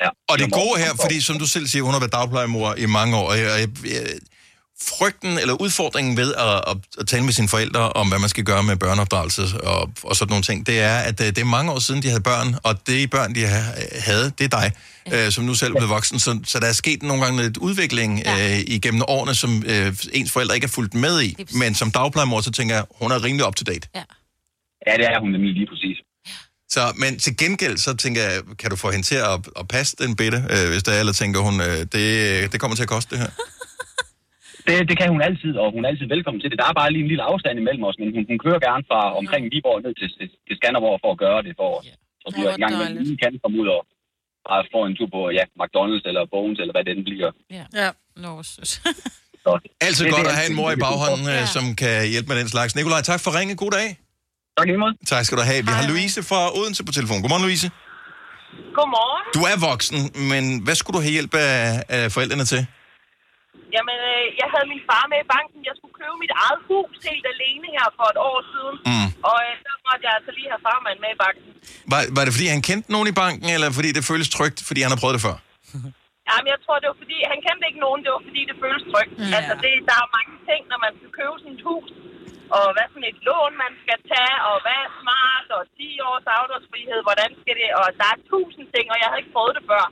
ja. Og det gode her, fordi som du selv siger, hun har været dagplejemor i mange år, og jeg, jeg, jeg, frygten eller udfordringen ved at, at, at tale med sine forældre om, hvad man skal gøre med børneopdragelse og, og sådan nogle ting, det er, at øh, det er mange år siden, de havde børn, og det børn, de ha- havde, det er dig, øh, som nu selv er blevet voksen. Så, så der er sket nogle gange lidt udvikling øh, igennem årene, som øh, ens forældre ikke er fulgt med i. Men som dagplejemor, så tænker jeg, hun er rimelig up to date. Ja, det er hun nemlig lige præcis. Så, men til gengæld, så tænker jeg, kan du få hende til at, at passe den bitte, øh, hvis der er, eller tænker hun, øh, det, det kommer til at koste det her? [laughs] Det, det kan hun altid, og hun er altid velkommen til det. Der er bare lige en lille afstand imellem os, men hun, hun kører gerne fra omkring Viborg ned til, til, til Skanderborg for at gøre det for os. Så vi en gang med dejligt. lige kan komme ud og bare få en tur på ja, McDonald's eller Bones, eller hvad det end bliver. Ja. ja. Nå. Så, Altid det- godt det at have en mor i baghånden, Ja. ja. som kan hjælpe med den slags. Nikolaj, tak for ringe. God dag. Tak lige måde. Tak skal du have. Vi har Louise fra Odense på telefon. Godmorgen, Louise. Godmorgen. Du er voksen, men hvad skulle du have hjælp af, af forældrene til? Jamen, øh, jeg havde min far med i banken. Jeg skulle købe mit eget hus helt alene her for et år siden. Mm. Og øh, der måtte jeg altså lige have farmand med i banken. Var, var det, fordi han kendte nogen i banken, eller fordi det føles trygt, fordi han har prøvet det før? [laughs] Jamen, jeg tror, det var fordi, han kendte ikke nogen. Det var fordi, det føles trygt. Mm. Ja. Altså, det, der er mange ting, når man skal købe sådan et hus. Og hvad for et lån, man skal tage, og hvad er smart, og 10 års afdragsfrihed, hvordan skal det... Og der er tusind ting, og jeg havde ikke prøvet det før.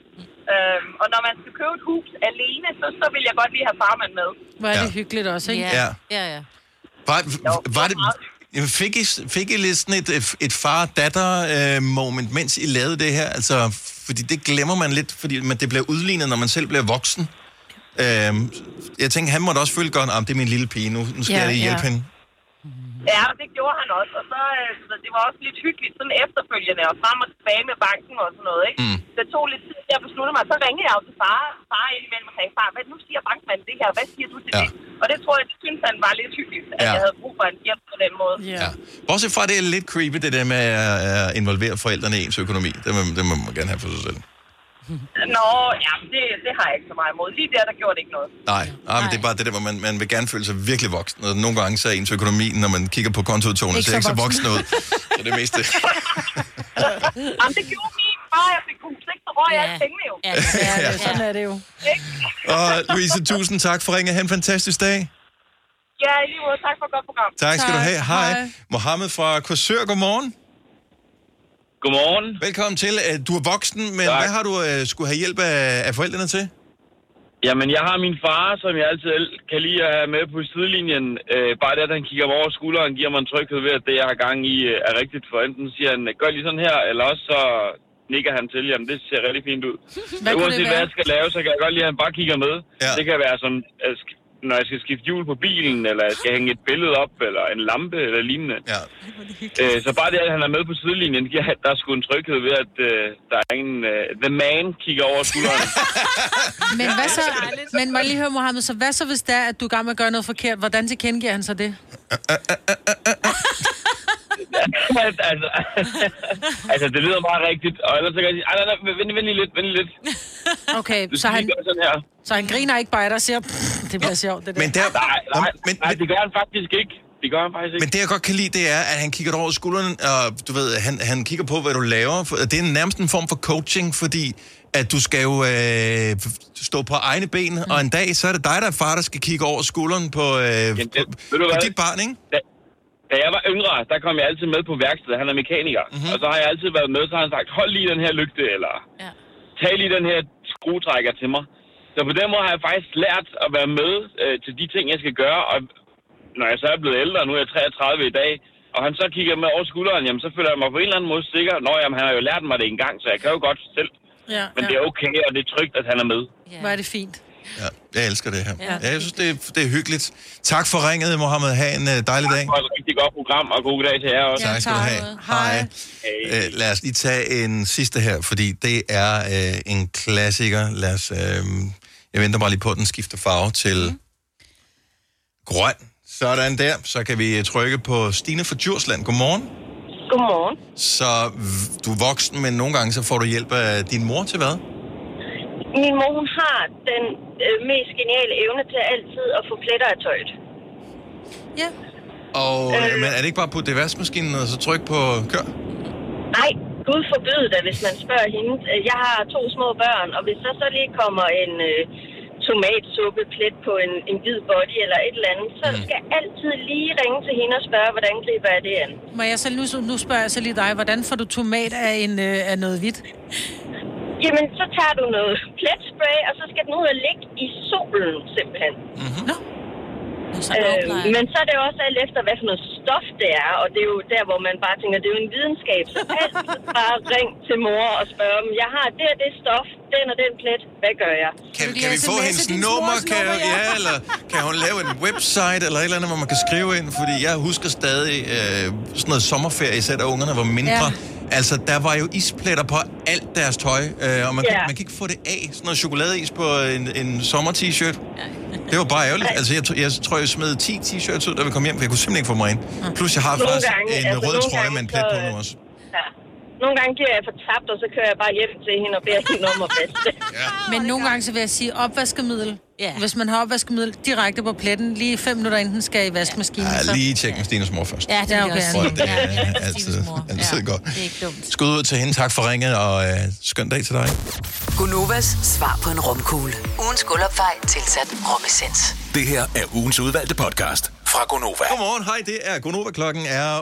Øhm, og når man skal købe et hus alene, så, så vil jeg godt lige have farmand med. Hvor er det hyggeligt også, ikke? Ja. Ja, ja. Var, var det, fik, I, fik I lidt sådan et, et far-datter-moment, mens I lavede det her? Altså, fordi det glemmer man lidt, fordi man, det bliver udlignet, når man selv bliver voksen. Øhm, jeg tænker, han måtte også føle godt, at det er min lille pige, nu, nu skal Ja, jeg lige hjælpe ja. hende. Ja, det gjorde han også. Og så, øh, så det var også lidt hyggeligt sådan efterfølgende, og frem og tilbage med banken og sådan noget, ikke? Mm. Det tog lidt tid, jeg besluttede mig. Så ringede jeg jo til far, far indimellem og sagde, far, hvad, nu siger bankmanden det her, hvad siger du til Ja. det? Og det tror jeg, det synes han var lidt hyggeligt, at Ja. jeg havde brug for en hjælp på den måde. Ja. Bortset fra, det er lidt creepy, det der med at at involvere forældrene i ens økonomi. Det må, det må man gerne have for sig selv. Nå, ja, det, det har jeg ikke så meget imod. Lige der, der gjorde det ikke noget. Nej, Nej. men det er bare det der, hvor man, man vil gerne føle sig virkelig voksen. Og nogle gange så er ens økonomi, når man kigger på kontoudtogene, så ikke så voksen. ud. Så det er mest det. [laughs] Jamen, det gjorde min far, jeg fik hus, ikke? Så røg jeg alle pengene jo. Ja, ja, [laughs] sådan er det jo. Og Louise, tusind tak for ringen. Ha' en fantastisk dag. Ja, i lige måde. Tak for et godt program. Tak skal du have. Hej. Mohammed fra Korsør, godmorgen. Godmorgen. Velkommen til. Øh, Du er voksen, men tak. hvad har du uh, skulle have hjælp af, af forældrene til? Jamen, jeg har min far, som jeg altid kan lide at have med på sidelinjen. Øh, bare det, at han kigger mig over skulderen, giver mig en tryghed ved, at det, jeg har gang i, øh, er rigtigt. For enten siger han, gør lige sådan her, eller også så nikker han til, jamen det ser rigtig fint ud. Hvad Uanset det hvad jeg skal lave, så kan jeg godt lide, at han bare kigger med. Ja. Det kan være som, når jeg skal skifte hjul på bilen, eller jeg skal hænge et billede op, eller en lampe, eller lignende. Ja. Øh, så bare det, at han er med på sidelinjen, giver, der er sgu en tryghed ved, at øh, der er en... Øh, the man kigger over skulderen. [laughs] Men hvad så, men må jeg lige høre, Mohammed, så hvad så, hvis det er, at du er gang med at gøre noget forkert? Hvordan tilkendegiver han så det? [laughs] altså, altså, det lyder meget rigtigt. Og ellers så kan jeg sige, "Ej, nej, nej, vent, vent lige lidt, vent lige lidt. Okay, så han, sådan her. så han griner ikke bare og siger, "Pff, det bliver sjovt, det der. Men der, Nej, nej, men, nej, det gør han faktisk ikke. Det gør han faktisk ikke. Men det, jeg godt kan lide, det er, at han kigger dig over skulderen, og du ved, han, han kigger på, hvad du laver. For Det er nærmest en form for coaching, fordi at du skal jo øh, stå på egne ben, mm. og en dag, så er det dig, der er far, der skal kigge over skulderen på, øh, Jamen, på, du på hvad? dit barn, ikke? Da, da jeg var yngre, der kom jeg altid med på værkstedet. Han er mekaniker. Mhm. Mm-hmm. Og så har jeg altid været med, så har han sagt, hold lige den her lygte, eller ja. tag lige den her skruetrækker til mig. Så på den måde har jeg faktisk lært at være med øh, til de ting, jeg skal gøre. Og når jeg så er blevet ældre, nu er jeg 33 i dag, og han så kigger med over skulderen, jamen så føler jeg mig på en eller anden måde sikker. Nå, jamen han har jo lært mig det engang, så jeg kan jo godt selv. Ja, Men det er okay, og det er trygt, at han er med. Hvor er det fint. Ja, jeg elsker det her. Ja. Ja. Jeg synes, det er, det er hyggeligt. Tak for ringet, Mohammed. Ha' en uh, dejlig dag. Og et rigtig godt program, og god dag til jer også. Tak skal du have. Hej. Uh, lad os lige tage en sidste her, fordi det er uh, en klassiker. Lad os, uh, jeg venter bare lige på, at den skifter farve til grøn. Sådan der. Så kan vi trykke på Stine fra Djursland. Godmorgen. Godmorgen. Så du er voksen, men nogle gange så får du hjælp af din mor til hvad? Min mor, hun har den øh, mest geniale evne til altid at få pletter af tøjet. Ja. Og, øh. Men er det ikke bare på det vaskemaskinen, og så tryk på kør? Nej, Gud forbyde det, hvis man spørger hende. Øh, Jeg har to små børn, og hvis der så lige kommer en øh, tomatsuppeplet på en, en hvid body eller et eller andet, så skal jeg altid lige ringe til hende og spørge, hvordan griber jeg det an. Må jeg så, nu, nu spørger jeg så lige dig, hvordan får du tomat af, en, øh, af noget hvidt? Jamen, så tager du noget pletspray, og så skal den ud og ligge i solen, simpelthen. Mm-hmm. Nå. Øh, men så er det jo også alt efter, hvad for noget stof det er, og det er jo der, hvor man bare tænker, det er jo en videnskab. Så [laughs] altid bare ring til mor og spørg dem, jeg har det og det stof, den og den plet, hvad gør jeg? Kan, kan vi få hendes nummer? Kan, ja, eller kan hun lave en website eller et eller andet, hvor man kan skrive ind? Fordi jeg husker stadig øh, sådan noget sommerferie, især da ungerne var mindre. Ja. Altså, der var jo ispletter på alt deres tøj, øh, og man, Ja. kan, man kan ikke få det af. Sådan noget chokoladeis på en, en sommer-t-shirt. Det var bare ærgerligt. Altså, jeg, jeg tror, jeg smed 10 t-shirts ud, da vi kom hjem, for jeg kunne simpelthen ikke få mig ind. Plus, jeg har Nogle faktisk gange, en altså, rød trøje gange med en plet på nu også. Ja. Nogle gange giver jeg for tabt, og så kører jeg bare hjem til hende og beder hende om at vaske det. Men nogle gange så vil jeg sige opvaskemiddel. Ja. Hvis man har opvaskemiddel direkte på pletten, lige fem minutter inden den skal i vaskemaskinen. Ja, lige tjek med Stines mor først. Ja, det er okay. Tror, det er altid, altid godt. Det er ikke dumt. Skud ud til hende. Tak for ringet, og øh, skøn dag til dig. Gunovas svar på en romkugle. Ugens guldopfej tilsat romessens. Det her er ugens udvalgte podcast fra Gonova. Godmorgen, hej, det er Gonova. Klokken er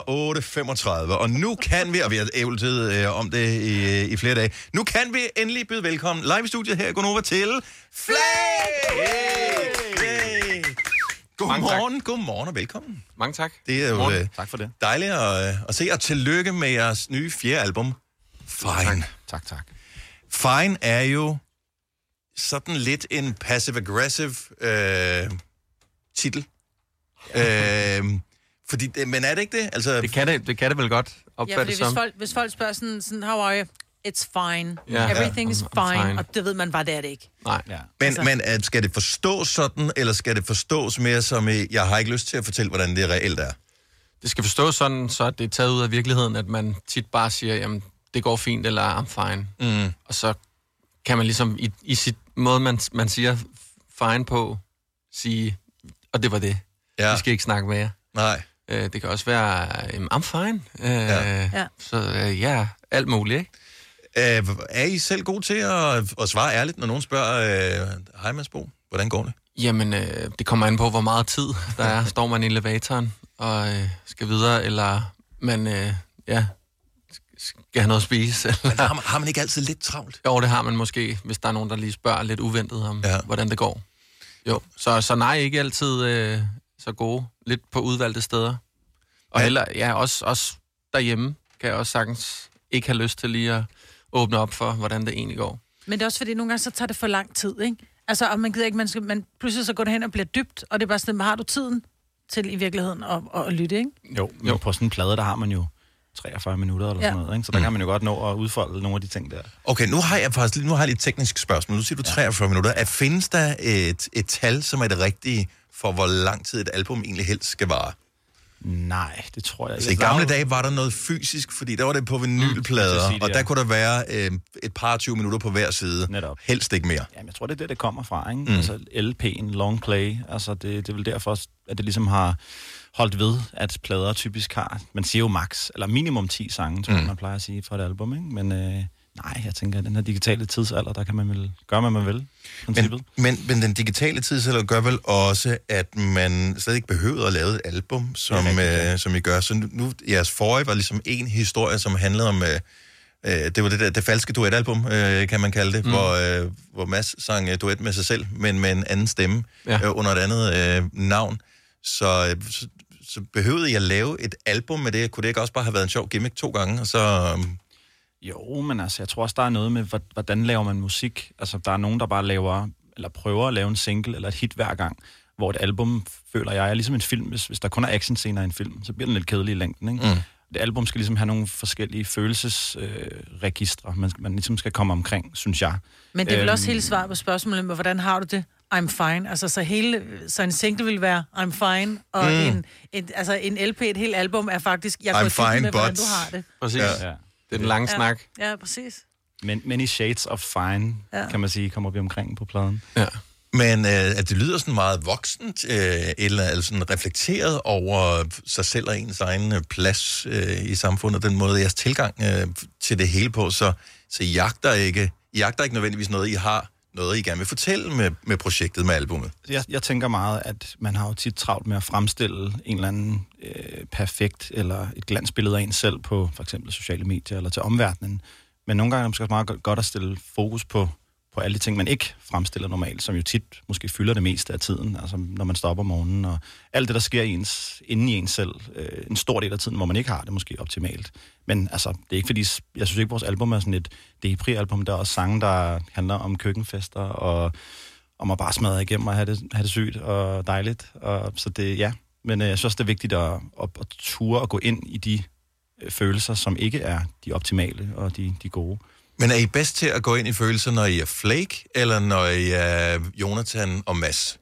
8.35, og nu kan vi, og vi har ævletid øh, om det i, i flere dage, nu kan vi endelig byde velkommen live i studiet her i Gonova til Flag! Yay! Godmorgen, godmorgen og velkommen. Mange tak. Det er jo Godmorgen. øh, Tak for det. dejligt at, øh, at se, og tillykke med jeres nye fjerde album, Fine. Tak, tak. Fine er jo sådan lidt en passive-aggressive øh, titel. Øh, fordi, det- men er det ikke det? Altså, Det kan det, det, kan det vel godt Ja, opfattes fordi hvis som. folk, hvis folk spørger sådan, sådan, how are you? It's fine. Ja. Everything is Ja. fine. Fine. Og det ved man bare, det er det ikke. Nej. Ja. Men, Altså- men at, skal det forstås sådan, eller skal det forstås mere som, i, jeg har ikke lyst til at fortælle, hvordan det reelt er? Det skal forstås sådan, så det er taget ud af virkeligheden, at man tit bare siger, jamen, det går fint, eller I'm fine. Mm. Og så kan man ligesom i, i sit måde, man, man siger fine på, sige, og det var det. Ja. Vi skal ikke snakke mere. Nej. Øh, det kan også være, øhm, I'm fine. Øh, Ja. Ja. Så øh, ja, alt muligt, ikke? Øh, er I selv gode til at, at svare ærligt, når nogen spørger, øh, hej Mads Bo, hvordan går det? Jamen, øh, det kommer an på, hvor meget tid der er. Står man i elevatoren og øh, skal videre, eller man øh, ja, skal have noget at spise. Eller... Men har man, har man ikke altid lidt travlt? Jo, det har man måske, hvis der er nogen, der lige spørger lidt uventet om, Ja. hvordan det går. Jo, så, så nej, ikke altid øh, så gode. Lidt på udvalgte steder. Og Ja. heller, ja, også, også derhjemme kan jeg også sagtens ikke have lyst til lige at åbne op for, hvordan det egentlig går. Men det er også fordi, nogle gange så tager det for lang tid, ikke? Altså, og man gider ikke, man skal, man pludselig så går det hen og bliver dybt, og det er bare sådan, har du tiden til i virkeligheden at, at, at lytte, ikke? Jo, men jo. på sådan en plade, der har man jo 43 minutter eller Ja. sådan noget, ikke? så der kan man jo godt nå at udfolde nogle af de ting der. Okay, nu har jeg faktisk nu har jeg lidt teknisk spørgsmål. Nu siger du 43 minutter. Er, findes der et, et tal, som er det rigtige for, hvor lang tid et album egentlig helst skal vare? Nej, det tror jeg Altså, i ikke. Der er gamle dage var der noget fysisk, fordi der var det på vinylplader, Mm, det, og der ja. kunne der være øh, et par 20 minutter på hver side. Netop. Helst ikke mere. Jamen, jeg tror, det er det, det kommer fra, ikke? Mm. Altså LP'en, long play, altså det, det er vel derfor, at det ligesom har holdt ved, at plader typisk har, man siger jo max, eller minimum 10 sange, tror jeg, Mm. man plejer at sige for et album, ikke? Men øh, nej, jeg tænker, at den her digitale tidsalder, der kan man vel gøre, hvad man vil, princippet. Men, men, men den digitale tidsalder gør vel også, at man slet ikke behøver at lave et album, som, øh, som I gør. Så nu, nu, jeres forrige var ligesom en historie, som handlede om... Øh, øh, det var det, der, det falske duetalbum, øh, kan man kalde det, mm. hvor, øh, hvor Mads sang øh, duet med sig selv, men med en anden stemme Ja. øh, under et andet øh, navn. Så, øh, så så behøvede jeg lave et album med det. Kunne det ikke også bare have været en sjov gimmick to gange, og så... øhm, Jo, men altså, jeg tror også, der er noget med, hvor- hvordan laver man musik. Altså, der er nogen, der bare laver, eller prøver at lave en single eller et hit hver gang, hvor et album, føler jeg, er ligesom en film. Hvis, hvis der kun er actionscener i en film, så bliver den lidt kedelig i længden, ikke? Mm. Det album skal ligesom have nogle forskellige følelsesregistre, øh, registre, man, man ligesom skal komme omkring, synes jeg. Men det er vel Øhm, også hele svaret på spørgsmålet med, hvordan har du det? I'm fine. Altså, så, hele, så en single vil være I'm fine, og Mm. en, en, altså, en LP, et helt album, er faktisk, jeg I'm går fine, med, hvordan but- du har det. Præcis. Ja. Ja. Det er den lange ja. snak. Ja, præcis. Men many shades of fine, Ja. kan man sige, kommer vi omkring på pladen. Ja. Men øh, at det lyder sådan meget voksent, øh, eller altså sådan reflekteret over sig selv og ens egen øh, plads øh, i samfundet, den måde, jeres tilgang øh, til det hele på, så, så I jagter ikke, I jagter ikke nødvendigvis noget, I har noget, I gerne vil fortælle med, med projektet, med albummet. Jeg, jeg tænker meget, at man har jo tit travlt med at fremstille en eller anden øh, perfekt eller et glansbillede af en selv på for eksempel sociale medier eller til omverdenen. Men nogle gange er det måske også meget godt at stille fokus på, på alle de ting, man ikke fremstiller normalt, som jo tit måske fylder det meste af tiden, altså når man stopper om morgenen, og alt det, der sker i ens, inden i en selv, øh, en stor del af tiden, hvor man ikke har det måske optimalt. Men altså, det er ikke fordi, jeg synes ikke, vores album er sådan et Depri-album, der er også sange, der handler om køkkenfester, og om at bare smadre igennem og have det, have det sygt og dejligt. Og, så det, ja. Men øh, jeg synes også, det er vigtigt at, at, at ture og gå ind i de øh, følelser, som ikke er de optimale og de, de gode. Men er I bedst til at gå ind i følelser, når I er Flake, eller når I er Jonathan og Mads?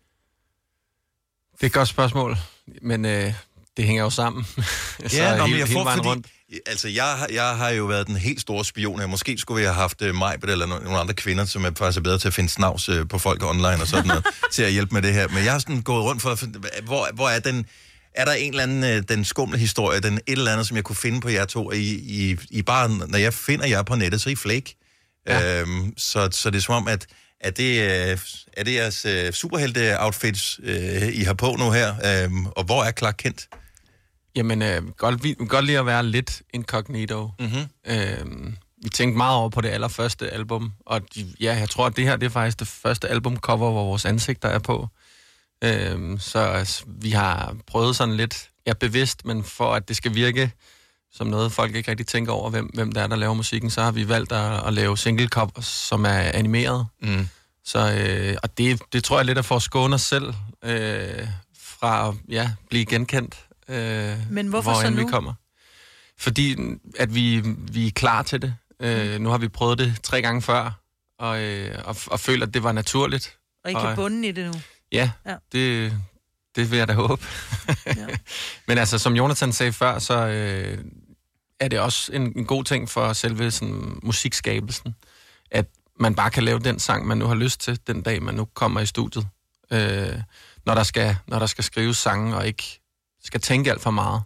Det er et godt spørgsmål, men øh, det hænger jo sammen. [laughs] Ja, nå, jeg får, fordi, altså, jeg, jeg har jo været den helt store spion her. Måske skulle vi have haft uh, mig eller no- nogle andre kvinder, som er faktisk er bedre til at finde snavs uh, på folk online og sådan noget, [laughs] til at hjælpe med det her. Men jeg har sådan gået rundt for at finde, hvor, hvor er den... Er der en eller anden, uh, den skumle historie, den et eller andet, som jeg kunne finde på jer to, I, I, I bare, når jeg finder jer på nettet, så er I flake. Ja. Øhm, så, så det er som om, at er det, øh, er det jeres uh, superhelte-outfits, uh, I har på nu her? Um, og hvor er Clark Kent? Jamen, øh, godt, vi, godt lide at være lidt incognito. Mm-hmm. Øh, vi tænkte meget over på det allerførste album, og de, ja, jeg tror, at det her det er faktisk det første albumcover, hvor vores ansigter er på. Øh, så altså, vi har prøvet sådan lidt, ja, bevidst, men for at det skal virke som noget, folk ikke rigtig tænker over, hvem, hvem der er, der laver musikken, så har vi valgt at, at lave single covers, som er animeret. Mm. Så, øh, og det, det tror jeg lidt er for at skåne os selv øh, fra at ja, blive genkendt. Øh, Men hvorfor så hvorhen vi nu? kommer. Fordi at vi, vi er klar til det. Øh, nu har vi prøvet det tre gange før, og, øh, og, og føler, at det var naturligt. Og I kan bunde i det nu. Ja, Ja. Det, det vil jeg da håbe. [laughs] ja. [laughs] Men altså, som Jonathan sagde før, så øh, er det også en, en god ting for selve sådan, musikskabelsen, at man bare kan lave den sang, man nu har lyst til, den dag, man nu kommer i studiet. Øh, når, der skal, når der skal skrives sange, og ikke skal tænke alt for meget.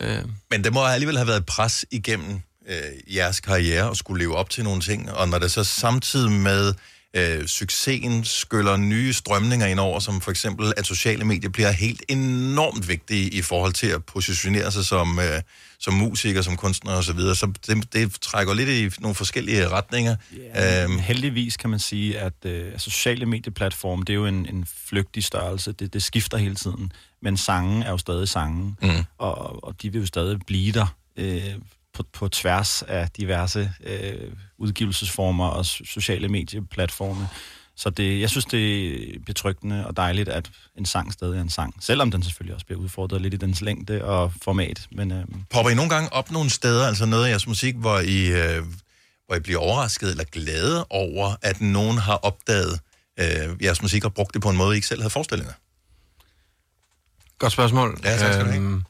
Øh, Men det må alligevel have været et pres igennem øh, jeres karriere at skulle leve op til nogle ting, og når det så samtidig med øh, succesen skyller nye strømninger ind over, som for eksempel, at sociale medier bliver helt enormt vigtige i forhold til at positionere sig som, øh, som musiker, som kunstner osv., så, videre. så det, det trækker lidt i nogle forskellige retninger. Øhm. Heldigvis kan man sige, at øh, sociale medieplatforme, det er jo en, en flygtig størrelse. Det, det skifter hele tiden. Men sangen er jo stadig sangen, mm. og, og de vil jo stadig blive der øh, på, på tværs af diverse øh, udgivelsesformer og so- sociale medieplatforme. Så det, jeg synes, det er betryggende og dejligt, at en sang stadig er en sang. Selvom den selvfølgelig også bliver udfordret lidt i dens længde og format. Men, øh, Popper I nogle gange op nogle steder, altså noget af jeres musik, hvor I, øh, hvor I bliver overrasket eller glade over, at nogen har opdaget øh, jeres musik og brugt det på en måde, I ikke selv havde forestillet jer? Godt spørgsmål. Ja, tak skal du have.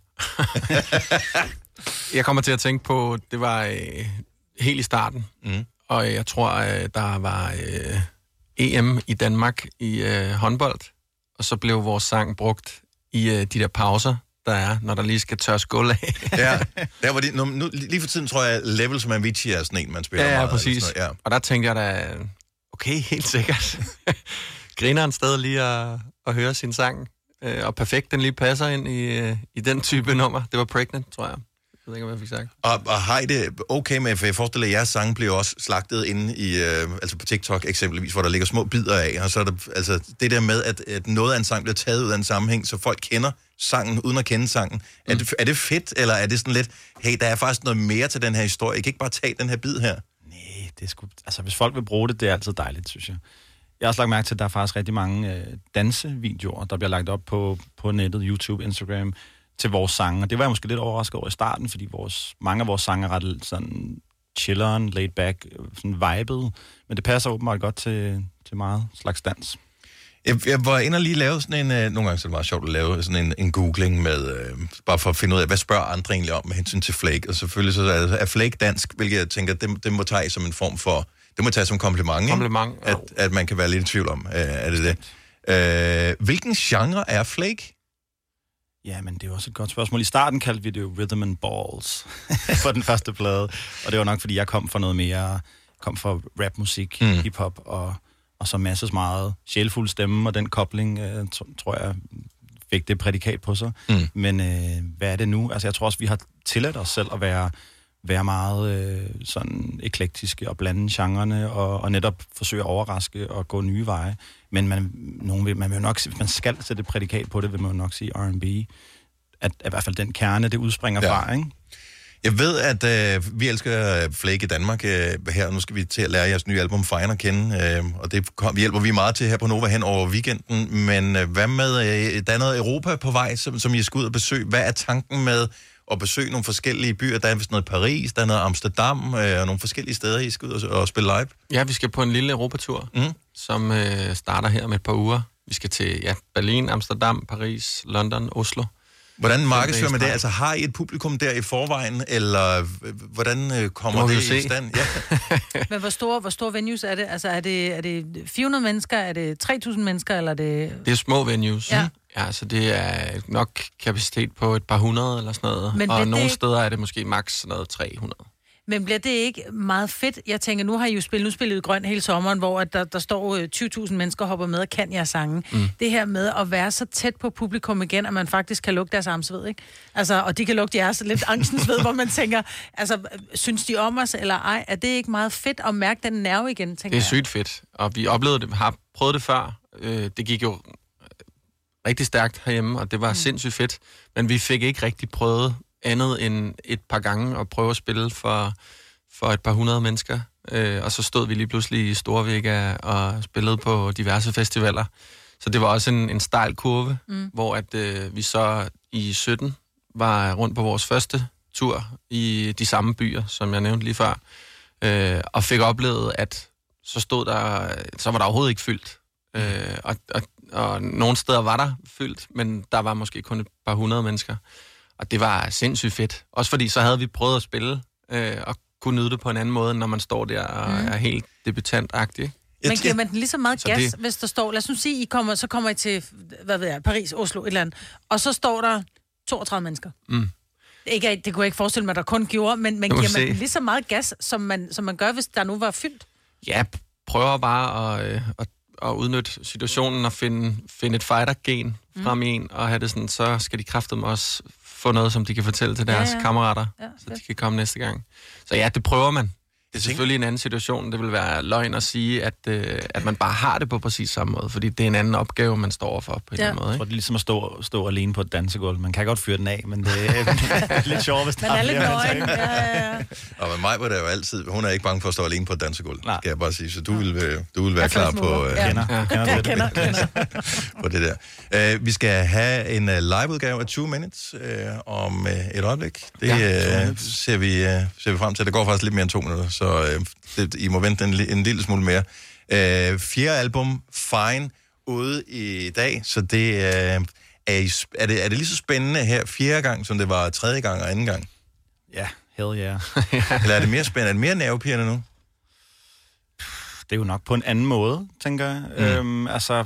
[laughs] Jeg kommer til at tænke på, det var øh, helt i starten, mm. og jeg tror, øh, der var øh, EM i Danmark i øh, håndbold, og så blev vores sang brugt i øh, de der pauser, der er, når der lige skal tørres gulv af. ja, [laughs] der var det, nu, nu, lige for tiden tror jeg, Level som Avicii er sådan en, man spiller ja, ja, meget. præcis. Sådan noget, Og der tænkte jeg da, okay, helt sikkert. [laughs] Griner en sted lige at, at høre sin sang, øh, og perfekt, den lige passer ind i, øh, i den type nummer. Det var Pregnant, tror jeg. Jeg ved ikke, om jeg fik sagt. Og, og har I det okay med, for jeg forestiller, at jeres sange bliver også slagtet inde i, øh, altså på TikTok eksempelvis, hvor der ligger små bidder af, og så er der, altså det der med, at, at noget af en sang bliver taget ud af en sammenhæng, så folk kender sangen, uden at kende sangen. Er, det, er det fedt, eller er det sådan lidt, hey, der er faktisk noget mere til den her historie. Jeg kan ikke bare tage den her bid her. det er sgu, altså hvis folk vil bruge det, det er altid dejligt, synes jeg. Jeg har også lagt mærke til, at der er faktisk rigtig mange øh, dansevideoer, der bliver lagt op på, på nettet, YouTube, Instagram, til vores sange. Og det var jeg måske lidt overrasket over i starten, fordi vores, mange af vores sange er ret sådan chilleren, laid back, sådan vibet. Men det passer åbenbart godt til, til meget slags dans. Jeg, jeg var inde og lige lave sådan en... Øh, nogle gange så er det meget sjovt at lave sådan en, en googling med... Øh, bare for at finde ud af, hvad spørger andre egentlig om med hensyn til flake. Og selvfølgelig så er, er flake dansk, hvilket jeg tænker, det, det må tage som en form for... Det må tage som kompliment, ikke? Kompliment, at, at man kan være lidt i tvivl om, øh, er det det. Øh, hvilken genre er flake? Ja, men det er jo også et godt spørgsmål. I starten kaldte vi det jo Rhythm and Balls [laughs] for den første plade. Og det var nok, fordi jeg kom fra noget mere... kom fra rapmusik, Mm. hiphop og, og så masses meget sjælfuld stemme, og den kobling, øh, tr- tror jeg, fik det prædikat på sig. Mm. Men øh, hvad er det nu? Altså, jeg tror også, vi har tilladt os selv at være, være meget øh, sådan eklektiske og blande genrerne, og, og netop forsøge at overraske og gå nye veje. Men man, nogen vil, man vil jo nok, hvis man skal sætte et prædikat på det, vil man jo nok sige R&B. At, at i hvert fald den kerne, det udspringer Ja. fra, ikke? Jeg ved, at øh, vi elsker øh, Flake i Danmark øh, her. Nu skal vi til at lære jeres nye album Fine at kende, øh, og det kom, hjælper vi meget til her på Nova hen over weekenden. Men øh, hvad med, øh, der er noget Europa på vej, som, som I skal ud og besøge. Hvad er tanken med at besøge nogle forskellige byer? Der er vist noget Paris, der er noget Amsterdam, øh, og nogle forskellige steder, I skal ud og, og spille live. Ja, vi skal på en lille europatur, mm. som øh, starter her om et par uger. Vi skal til ja, Berlin, Amsterdam, Paris, London, Oslo. Hvordan markedsfører man det? Altså har I et publikum der i forvejen, eller hvordan øh, kommer Det det i stand? Ja. [laughs] Men hvor store, hvor store venues er det? Altså, er det, er det 400 mennesker? Er det 3.000 mennesker? Eller er det... Det er små venues. Ja. ja så det er nok kapacitet på et par hundrede eller sådan noget. Men og det nogle ikke- steder er det måske maks sådan noget 300. Men bliver det ikke meget fedt? Jeg tænker, nu har I jo spillet, nu spillet grøn hele sommeren, hvor der, der står øh, 20.000 mennesker og hopper med og kan jeres sange. Mm. Det her med at være så tæt på publikum igen, at man faktisk kan lugte deres armsved, ikke? Altså, og de kan lugte jeres lidt angstens ved, hvor man [laughs] tænker, altså, øh, synes de om os eller ej? Er det ikke meget fedt at mærke den nerve igen, tænker Det er jeg? sygt fedt, og vi oplevede det, har prøvet det før. Øh, det gik jo rigtig stærkt herhjemme, og det var mm. sindssygt fedt. Men vi fik ikke rigtig prøvet andet end et par gange at prøve at spille for, for et par hundrede mennesker. Øh, og så stod vi lige pludselig i Storvega og spillede på diverse festivaler. Så det var også en, en stejl kurve, mm. hvor at øh, vi så i 17 var rundt på vores første tur i de samme byer, som jeg nævnte lige før, øh, og fik oplevet, at så stod der, så var der overhovedet ikke fyldt. Øh, og, og, og nogle steder var der fyldt, men der var måske kun et par hundrede mennesker. Og det var sindssygt fedt. Også fordi så havde vi prøvet at spille øh, og kunne nyde det på en anden måde, end når man står der og Mm. er helt debutantagtig. ikke? Men giver man den lige så meget Så gas, det- hvis der står, lad os nu sige, I kommer, så kommer I til, hvad ved jeg, Paris, Oslo, et eller andet, og så står der 32 mennesker. Mm. Ikke, at- det kunne jeg ikke forestille mig, der kun gjorde, men, må giver man se. den lige så meget gas, som man, som man gør, hvis der nu var fyldt? Ja, prøver bare at, øh, at, at udnytte situationen og finde, finde et fighter-gen Mm. frem i en, og have det sådan, så skal de kræfte også få noget, som de kan fortælle til Ja, deres ja. kammerater, Ja, så de kan komme næste gang. Så ja, det prøver man. Det er selvfølgelig en anden situation. Det vil være løgn at sige, at, øh, at man bare har det på præcis samme måde, fordi det er en anden opgave, man står overfor på en Ja. eller anden måde. Jeg tror, det er ligesom at stå, stå alene på et dansegulv. Man kan godt fyre den af, men det er [laughs] lidt sjovt, hvis Man er lidt nøgen. ikke? Ja, ja, ja. Og med mig var det jo altid, hun er ikke bange for at stå alene på et dansegulv, skal jeg bare sige. Så du vil, du vil være Jeg klar på, øh, Ja. Kender. Ja. Kender Jeg det. kender, kender. [laughs] på det der. Uh, vi skal have en uh, liveudgave af 2 Minutes uh, om uh, et øjeblik. Det Ja, ja, uh, ser, vi, uh, ser vi frem til. Det går faktisk lidt mere end to minutter, så uh, det, I må vente en, en lille smule mere. Uh, fjerde album, Fine, ude i dag, så det uh, er, I, er, det, er det lige så spændende her fjerde gang, som det var tredje gang og anden gang? Ja, hell yeah. [laughs] Eller er det mere spændende? Er det mere nervepirrende nu? det er jo nok på en anden måde, tænker jeg. Mm. Øhm, altså,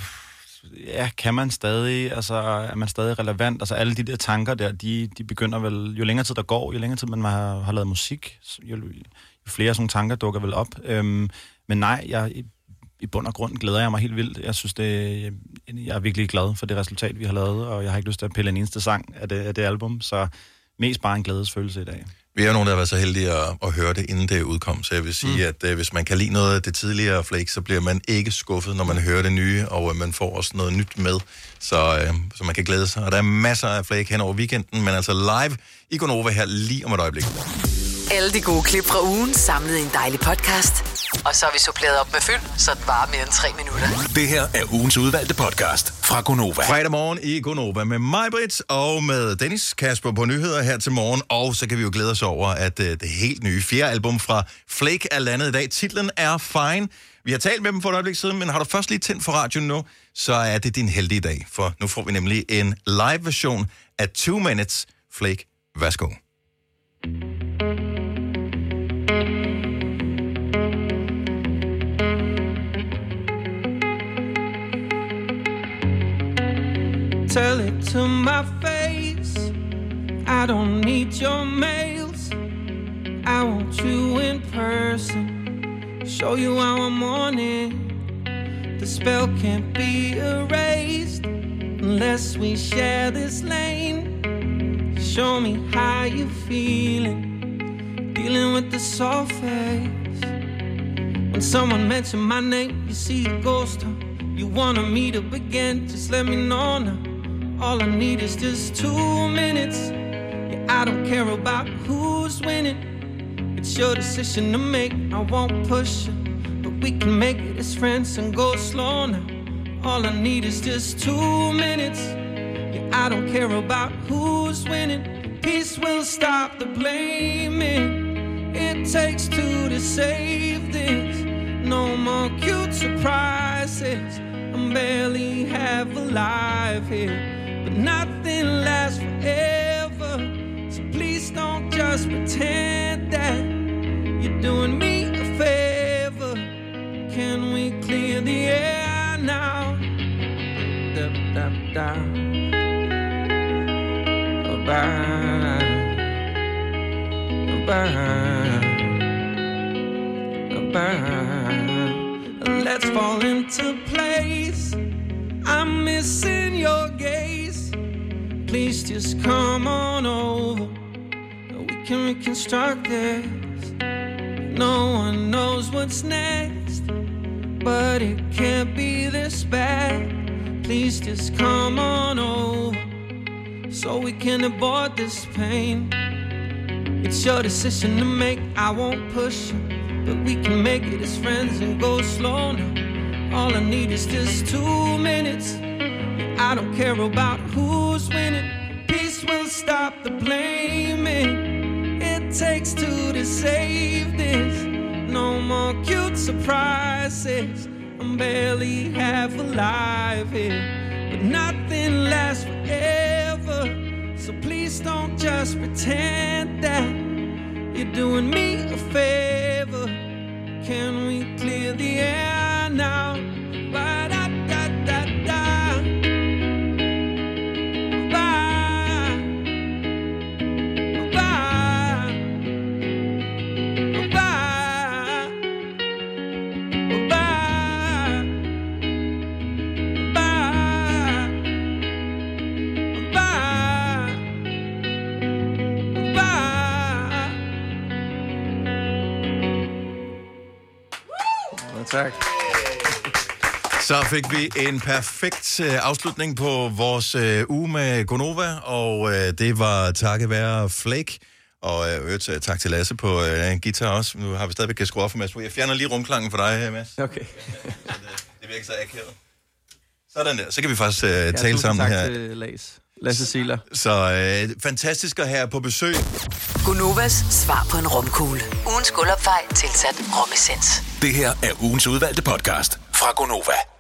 ja, kan man stadig, altså, er man stadig relevant? Altså, alle de der tanker der, de, de begynder vel, jo længere tid der går, jo længere tid man har, har lavet musik, jo flere sådan tanker dukker vel op. Øhm, men nej, jeg, i, bund og grund glæder jeg mig helt vildt. Jeg synes, det, jeg, jeg er virkelig glad for det resultat, vi har lavet, og jeg har ikke lyst til at pille en eneste sang af det, af det album, så mest bare en glædesfølelse i dag. Vi er jo nogen, der har været så heldige at, at høre det, inden det udkom. Så jeg vil sige, mm. at øh, hvis man kan lide noget af det tidligere Flake, så bliver man ikke skuffet, når man hører det nye, og øh, man får også noget nyt med, så, øh, så man kan glæde sig. Og der er masser af Flake hen over weekenden, men altså live i Gonova her lige om et øjeblik. Alle de gode klip fra ugen samlet i en dejlig podcast. Og så har vi suppleret op med fyld, så det varer mere end tre minutter. Det her er ugens udvalgte podcast fra Gonova. Fredag morgen i Gonova med mig, Britt, og med Dennis Kasper på nyheder her til morgen. Og så kan vi jo glæde os over, at uh, det helt nye fjerde album fra Flake er landet i dag. Titlen er Fine. Vi har talt med dem for et øjeblik siden, men har du først lige tændt for radioen nu, så er det din heldige dag. For nu får vi nemlig en live-version af Two Minutes Flake. Værsgo. Tell it to my face. I don't need your mails. I want you in person. Show you how I'm on it. The spell can't be erased unless we share this lane. Show me how you feeling. Dealing with the soft face. When someone mentioned my name, you see a ghost. Huh? You wanna meet up again? Just let me know now. All I need is just two minutes. Yeah, I don't care about who's winning. It's your decision to make. I won't push you, but we can make it as friends and go slow now. All I need is just two minutes. Yeah, I don't care about who's winning. Peace will stop the blaming. It takes two to save this. No more cute surprises. I'm barely half alive here. But nothing lasts forever. So please don't just pretend that you're doing me a favor. Can we clear the air now? Da, da, da. Bye. Bye. Bye. Let's fall into place. I'm missing your gaze. Please just come on over. We can reconstruct this. No one knows what's next, but it can't be this bad. Please just come on over so we can abort this pain. It's your decision to make. I won't push you, but we can make it as friends and go slow now. All I need is just two minutes. I don't care about who's winning. Peace will stop the blaming. It takes two to save this. No more cute surprises. I'm barely half alive here. But nothing lasts forever. So please don't just pretend that you're doing me a favor. Can we clear the air now? Tak. Så fik vi en perfekt øh, afslutning på vores øh, uge med Gonova, og øh, det var takket være Flake. Og øh, øvrigt, øh, tak til Lasse på øh, guitar også. Nu har vi stadigvæk kan skrue op for Mads. Jeg fjerner lige rumklangen for dig, øh, Mads. Okay. [laughs] Det bliver ikke så akavet. Sådan der. Så kan vi faktisk øh, Ja, tale sammen tak her. til Lasse. Lasse Siler. Så øh, fantastisk at have på besøg. Gunovas svar på en romkugle. Ugens guldopfej tilsat romessens. Det her er ugens udvalgte podcast fra Gunova.